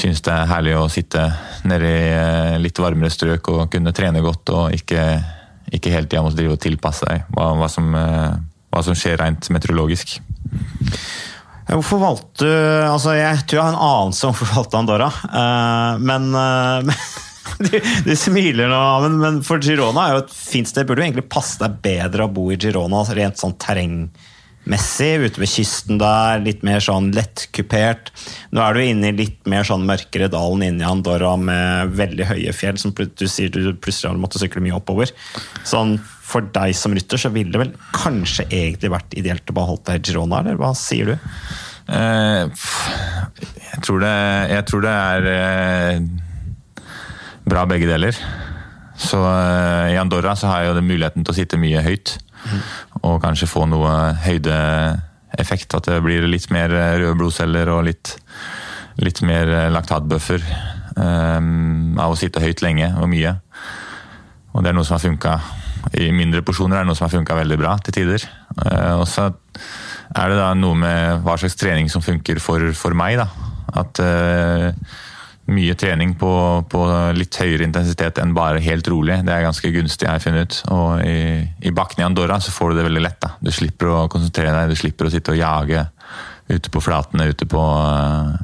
syns det er herlig å sitte nede i uh, litt varmere strøk og kunne trene godt og ikke, ikke hele tida måtte drive og tilpasse deg hva, hva som hva som skjer rent meteorologisk. Hvorfor valgte du altså Jeg tror jeg har en anelse om hvorfor valgte Andorra, men, (laughs) men (laughs) du, du, smiler nå, men, men, for Girona er jo et fint sted. Burde jo egentlig passe deg bedre å bo i Girona, rent sånn terrengmessig. Ute ved kysten der, litt mer sånn lettkupert. Nå er du inne i litt mer sånn mørkere dalen inne i Andorra med veldig høye fjell, som du sier du plutselig har måttet sykle mye oppover. Sånn for deg som rytter så ville det vel kanskje egentlig vært ideelt å bare holde deg i Girona, eller hva sier du? Eh, jeg, tror det, jeg, tror det, er eh, bra begge deler. Så eh, i Andorra så har jeg jo muligheten til å sitte mye høyt. Mm. Og kanskje få noe høydeeffekt. At det blir litt mer røde blodceller og litt, litt mer laktatbuffer av å sitte høyt lenge og mye. Og det er noe som har funka i mindre porsjoner er det noe som har funka veldig bra til tider. Uh, og så er det da noe med hva slags trening som funker for, for meg. da. At uh, mye trening på, på, litt høyere intensitet enn bare helt rolig, det er ganske gunstig, jeg har funnet ut. Og i, i bakken i Andorra så får du det veldig lett. da. Du slipper å konsentrere deg, du slipper å sitte og jage ute på flatene, ute på uh,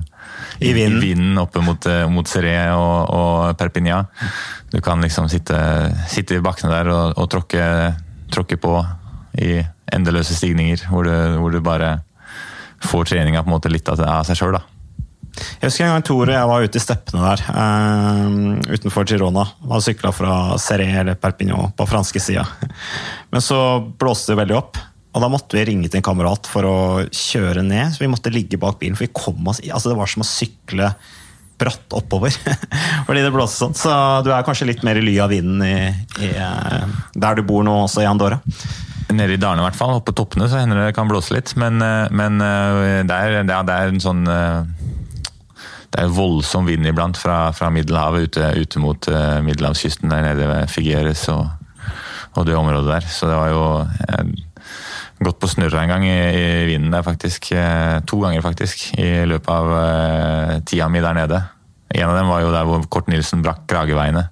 i vinden, i vinden oppe mot, eh, mot Seré og, og, Perpignan. Du kan liksom sitte, sitte i bakkene der og, og tråkke, tråkke, på i endeløse stigninger, hvor du, hvor du bare får treninga på en måte litt av, seg sjøl. Jeg husker en gang Tore jeg var ute i steppene der uh, utenfor Girona. Hadde sykla fra Seré eller Perpignan på franske sida. Men så blåste det veldig opp. Og da måtte vi ringe til en kamerat for å kjøre ned. Så vi måtte ligge bak bilen, for vi kom oss altså Det var som å sykle bratt oppover. (laughs) Fordi det blåste sånn. Så du er kanskje litt mer i ly av vinden i, i, eh, der du bor nå, også i Andorra? Nede i dalene i hvert fall. Oppe på toppene så hender det kan blåse litt. Men, eh, men det, er, det er en sånn det er voldsom vind iblant fra, fra Middelhavet ute, ute mot uh, middelhavskysten der nede ved Figueres og, og, det området der. Så det var jo gått på snurra en gang i, i vinden der, faktisk. Eh, to ganger, faktisk, i løpet av uh, tida mi der nede. En av dem var jo der hvor Kort Nilsen brakk krageveiene.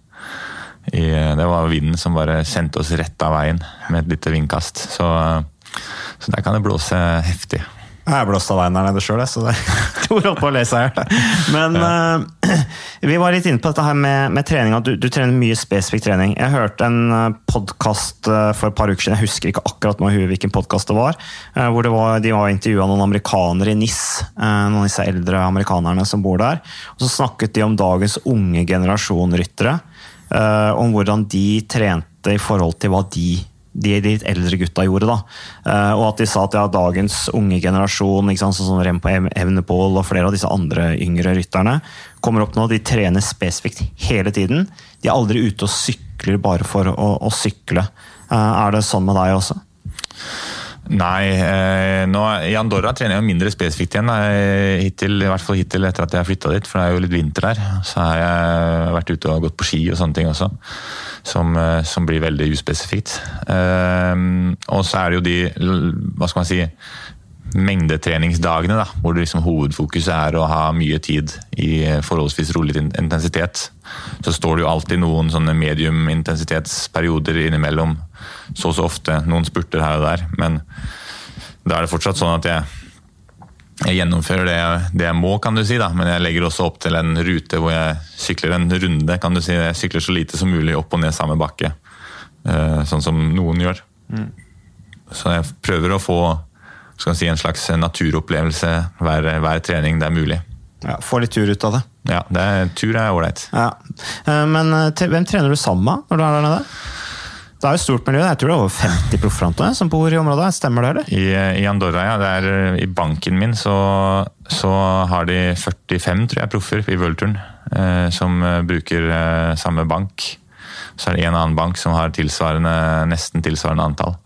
I, det var vinden som bare sendte oss rett av veien med et lite vindkast. Så, så der kan det blåse heftig. Jeg er blåst av veien der nede sjøl, så det (laughs) holdt på å lese her. Men ja. uh, (clears throat) vi var litt inne på dette her med, med trening, at du, du, trener mye spesifikk trening. Jeg hørte en uh, eh, podkast uh, eh, for et par uker siden, jeg husker ikke akkurat nå hvilken podkast det var, uh, hvor det var, de var intervjua noen amerikanere i NIS, noen av disse eldre amerikanerne som bor der. Og så snakket de om dagens unge generasjon ryttere, om hvordan de trente i forhold til hva de de litt eldre gutta gjorde. da. Uh, og at de sa at ja, dagens unge generasjon, sant, sånn som Rempo Evnepål og flere av disse andre yngre rytterne, kommer opp nå, de trener spesifikt hele tiden. De er aldri ute og sykler bare for å, å sykle. Uh, er det sånn med deg også? Nei, eh, nå, i Andorra trener jeg jo mindre spesifikt igjen. Hittil, I hvert fall hittil etter at jeg flytta dit, for det er jo litt vinter der. Så har jeg vært ute og gått på ski og sånne ting også som, eh, som blir veldig uspesifikt. Eh, og så er det jo de hva skal man si, mengdetreningsdagene, da, hvor liksom hovedfokuset er å ha mye tid i forholdsvis rolig intensitet. Så står det jo alltid noen sånne medium-intensitetsperioder innimellom. Så så ofte. Noen spurter her og der. Men da er det fortsatt sånn at jeg jeg gjennomfører det jeg, det jeg, må, kan du si, da. men jeg legger også opp til en rute hvor jeg sykler en runde. kan du si. Jeg sykler så lite som mulig opp og ned samme bakke, uh, sånn som noen gjør. Mm. Så jeg prøver å få si, en slags naturopplevelse hver, hver, trening det er mulig. Ja, Få litt tur ut av det. Ja, det er, tur er ålreit. Ja. Uh, men uh, hvem trener du sammen med når du er der nede? Det er jo stort miljø. Jeg tror det er over 50 proffere som bor i området. Stemmer det, eller? I, i Andorra, ja. Det er, eh, I banken min så, så, har de 45 tror jeg, proffer i Worldturen eh, som eh, bruker eh, samme bank. Så er det en annen bank som har tilsvarende, nesten tilsvarende antall.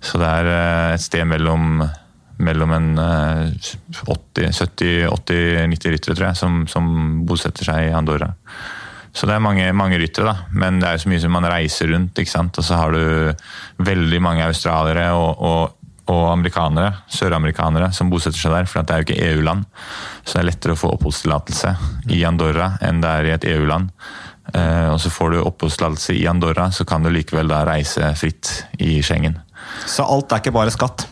Så det er eh, et sted mellom, mellom en 70-80-90 ryttere, tror jeg, som, som bosetter seg i Andorra. Så det er mange, mange ryttere, da. Men det er jo så mye som man reiser rundt, ikke sant. Og så har du veldig mange australiere og, og, og amerikanere, søramerikanere, som bosetter seg der. For det er jo ikke EU-land. Så det er lettere å få oppholdstillatelse i Andorra enn det er i et EU-land. Uh, og så får du oppholdstillatelse i Andorra, så kan du likevel da reise fritt i Schengen. Så alt er ikke bare skatt?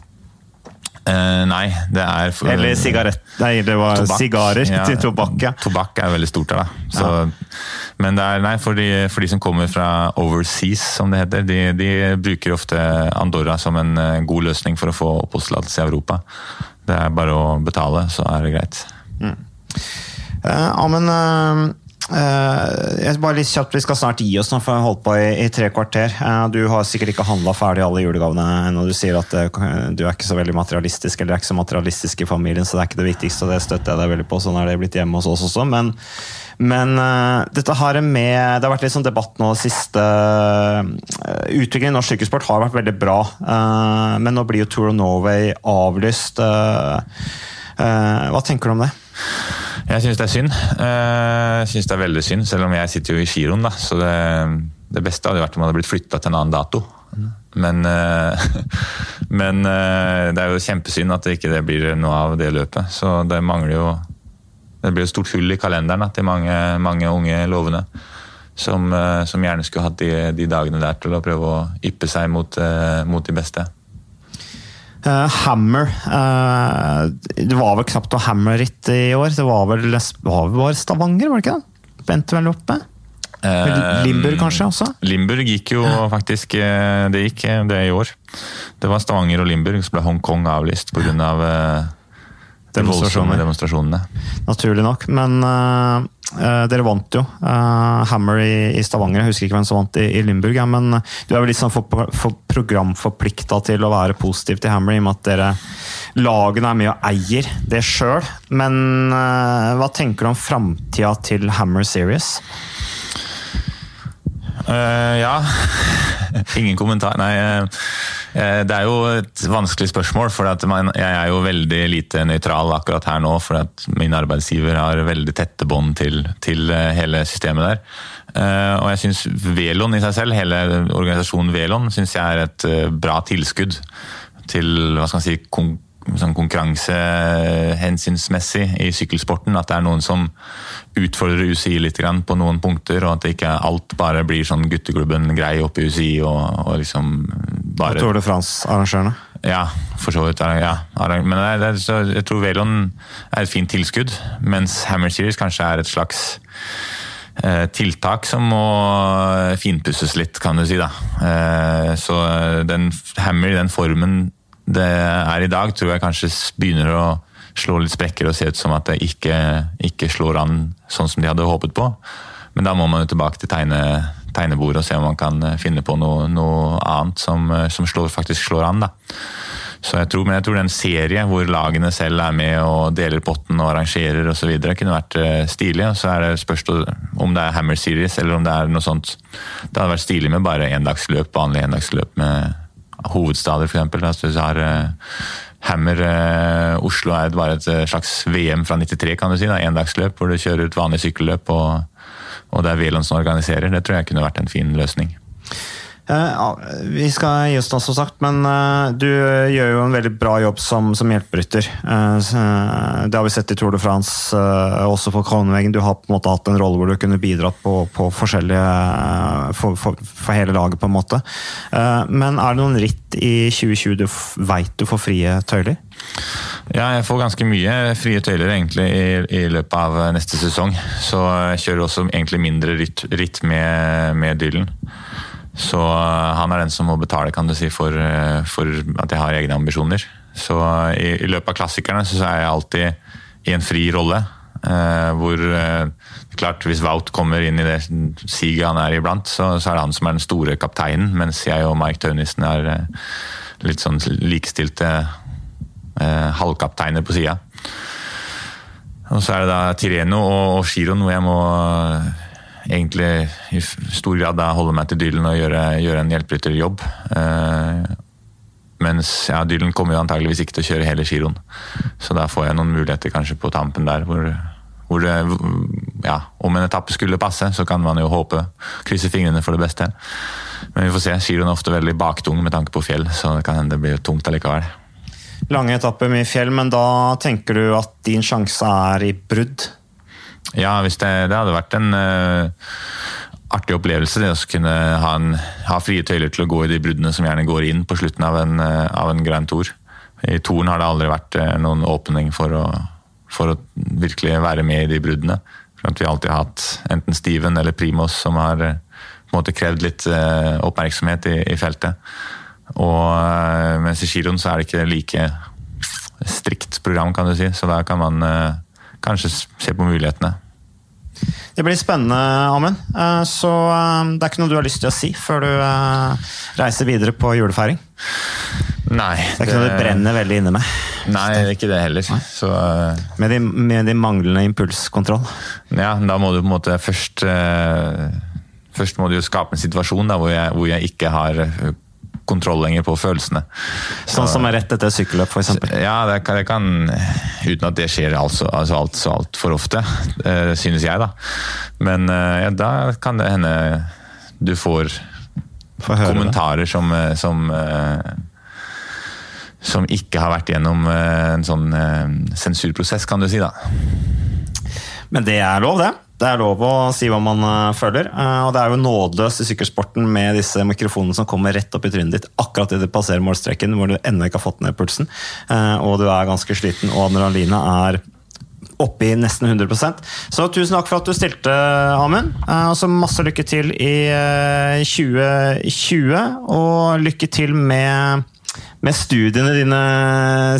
Uh, nei, det er for, Eller sigarett. Nei, det var tobakk. sigarer ja, til tobakk. Ja. Tobakk er veldig stort her, da. Så, ja. Men det er, nei, for de, for, de, som kommer fra overseas, som det heter, de, de, bruker ofte Andorra som en uh, god løsning for å få oppholdstillatelse i Europa. Det er bare å betale, så er det greit. Mm. Uh, ja, men Uh, bare litt kjapt, Vi skal snart gi oss nå, for vi har holdt på i, i tre kvarter. Uh, du har sikkert ikke handla ferdig alle julegavene ennå. Du sier at uh, du er ikke så veldig materialistisk eller er ikke så materialistisk i familien, så det er ikke det viktigste, og det støtter jeg deg veldig på. Sånn er det blitt hjemme hos oss også. Men, men dette har med Det har vært litt sånn debatt nå siste Utviklingen i norsk sykkelsport har vært veldig bra, men nå blir jo Tour of Norway avlyst. hva tenker du om det? Jeg syns det er synd. Eh, jeg syns det er veldig synd, selv om jeg sitter jo i giroen, da. Så det, det beste hadde vært om det hadde blitt flytta til en annen dato. Men, eh, (laughs) men, eh, det er jo kjempesynd at det ikke blir noe av det løpet. Så det mangler jo Det blir et stort hull i kalenderen da, til mange, mange unge lovende. Som, som, gjerne skulle hatt de, de, dagene der til å prøve å yppe seg mot, mot de beste. Uh, hammer uh, Det var vel knapt noe Hammer-ritt i år. Det var vel var bare Stavanger, var det ikke det? Bente vel oppe? Uh, Limburg kanskje også? Limburg gikk jo faktisk Det gikk det i år. Det var Stavanger og Limburg, så ble Hongkong avlyst pga. Av, demonstrasjoner. demonstrasjonene. Naturlig nok. Men uh, dere vant jo uh, Hammer i, i, Stavanger. Jeg husker ikke hvem som vant i, i Limburg. Ja, men du er vel litt sånn for, for programforplikta til å være positiv til Hammer, i og med at dere lagene er med og eier det sjøl. Men uh, hva tenker du om framtida til Hammer Series? Ja (laughs) Ingen kommentar. Nei. uh, det er jo et vanskelig spørsmål, for jeg er jo veldig lite nøytral akkurat her nå. For at min arbeidsgiver har veldig tette bånd til, til, hele systemet der. Uh, og jeg syns Velon i seg selv, hele organisasjonen Velon, synes jeg er et bra tilskudd til hva skal man si, sånn konkurransehensynsmessig i sykkelsporten. At det er noen som utfordrer UCI litt på noen punkter, og at det ikke alt bare blir sånn gutteklubben-grei oppe i UCI. og, og liksom bare... Tour de France-arrangørene? Ja, for så vidt. Ja. Men det er, så jeg tror Velon er et fint tilskudd, mens Hammer Series kanskje er et slags eh, tiltak som må finpusses litt, kan du si. da. Eh, så den Hammer den formen det er i dag, tror jeg kanskje begynner å slå litt sprekker og se ut som at det ikke, ikke slår an sånn som de hadde håpet på. Men da må man jo tilbake til tegne, tegnebordet og se om man kan finne på noe, noe annet som, som slår, faktisk slår an. da. Så jeg tror, men jeg tror er serie hvor lagene selv er med og deler potten og arrangerer osv. kunne vært stilig. og Så er det spørs om det er Hammer Series eller om det er noe sånt. Det hadde vært stilig med bare endagsløp, vanlig endagsløp med hovedstader, f.eks. Hvis du har Hammer eh, Oslo er bare et slags VM fra 93, kan du si. Endagsløp hvor du kjører ut vanlig sykkelløp, og, og det er Veland som organiserer. Det tror jeg kunne vært en fin løsning. Uh, vi skal gi oss nå, som sagt, men uh, du gjør jo en veldig bra jobb som, som hjelperytter. Det har vi sett i Tour de France, også for Kronvegen. Du har på en måte hatt en rolle hvor du kunne bidratt på, på forskjellige for, for, for, hele laget, på en måte. men er det noen ritt i 2020 du veit du får frie tøyler? Ja, jeg får ganske mye frie tøyler egentlig i, i løpet av neste sesong. Så jeg kjører også egentlig mindre ritt, ritt med, med Dylan. Så eh, han er den som må betale kan du si, for, eh, for at jeg har egne ambisjoner. Så eh, i, i, løpet av klassikerne så er jeg alltid i en fri rolle. Eh, hvor eh, klart Hvis Wout kommer inn i det siget han er iblant, så, så, er det han som er den store kapteinen, mens jeg og Mike Tønnesen er eh, litt sånn likestilte halvkapteiner på sida. Og så er det da Tireno og, og hvor jeg må egentlig i stor grad da holde meg til Dylan og gjøre, gjøre en hjelperytterjobb. Eh, mens ja, Dylan kommer jo antageligvis ikke til å kjøre hele giroen. Så da får jeg noen muligheter kanskje på tampen der hvor, hvor det, ja, Om en etappe skulle passe, så kan man jo håpe, krysse fingrene for det beste. Men vi får se. Giroen er ofte veldig baktung med tanke på fjell, så det kan hende det blir tungt allikevel. Lange etapper med fjell, men da tenker du at din sjanse er i brudd? Ja, hvis det, det hadde vært en uh, artig opplevelse det å kunne ha, en, ha, frie tøyler til å gå i de bruddene som gjerne går inn på slutten av en, uh, av en Grand Tour. I Toren har det aldri vært uh, noen åpning for å, for å, virkelig være med i de bruddene. For at vi alltid har hatt enten Steven eller Primos som har på en måte krevd litt oppmerksomhet i, i feltet. Og mens i giroen så er det ikke like strikt program, kan du si. Så da kan man kanskje se på mulighetene. Det blir spennende, Amund. Eh, så eh, det er ikke noe du har lyst til å si før du eh, reiser videre på julefeiring? Nei. Det er ikke noe du brenner veldig inne med? Nei, det er ikke det heller. Så, med, din, med din manglende impulskontroll? Ja, da må du på en måte først Først må du jo skape en situasjon da, hvor, jeg, hvor jeg ikke har kontroll lenger på følelsene. Sånn som er rett etter sykkelløp, f.eks.? Ja, det kan, det kan, uten at det skjer altså, altså alt så altfor ofte, eh, synes jeg, da. Men eh, ja, da kan det hende du får kommentarer som, eh, som som ikke har vært gjennom en sånn sensurprosess, kan du si. da. Men det er lov, det? Det er lov å si hva man uh, føler. Uh, og det er jo nådeløst i sykkelsporten med disse mikrofonene som kommer rett opp i trynet ditt akkurat idet du passerer målstreken, hvor du ennå ikke har fått ned pulsen, uh, og du er ganske sliten, og adrenalinet er oppe i nesten 100% Så tusen takk for at du stilte, Amund. Og så masse lykke til i 2020, og lykke til med med studiene dine,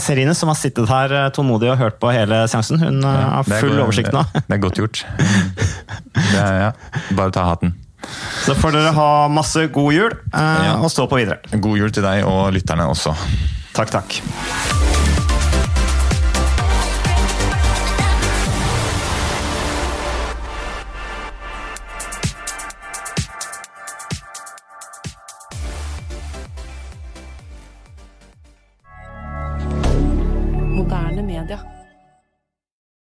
Serine, som har sittet her eh, tålmodig og hørt på hele seansen. Hun eh, ja, har full oversikt nå. Det er godt gjort. (laughs) Det ja. Bare ta hatten. Så får dere ha masse god jul, eh, ja. og stå på videre. God jul til deg og lytterne også. Takk, takk.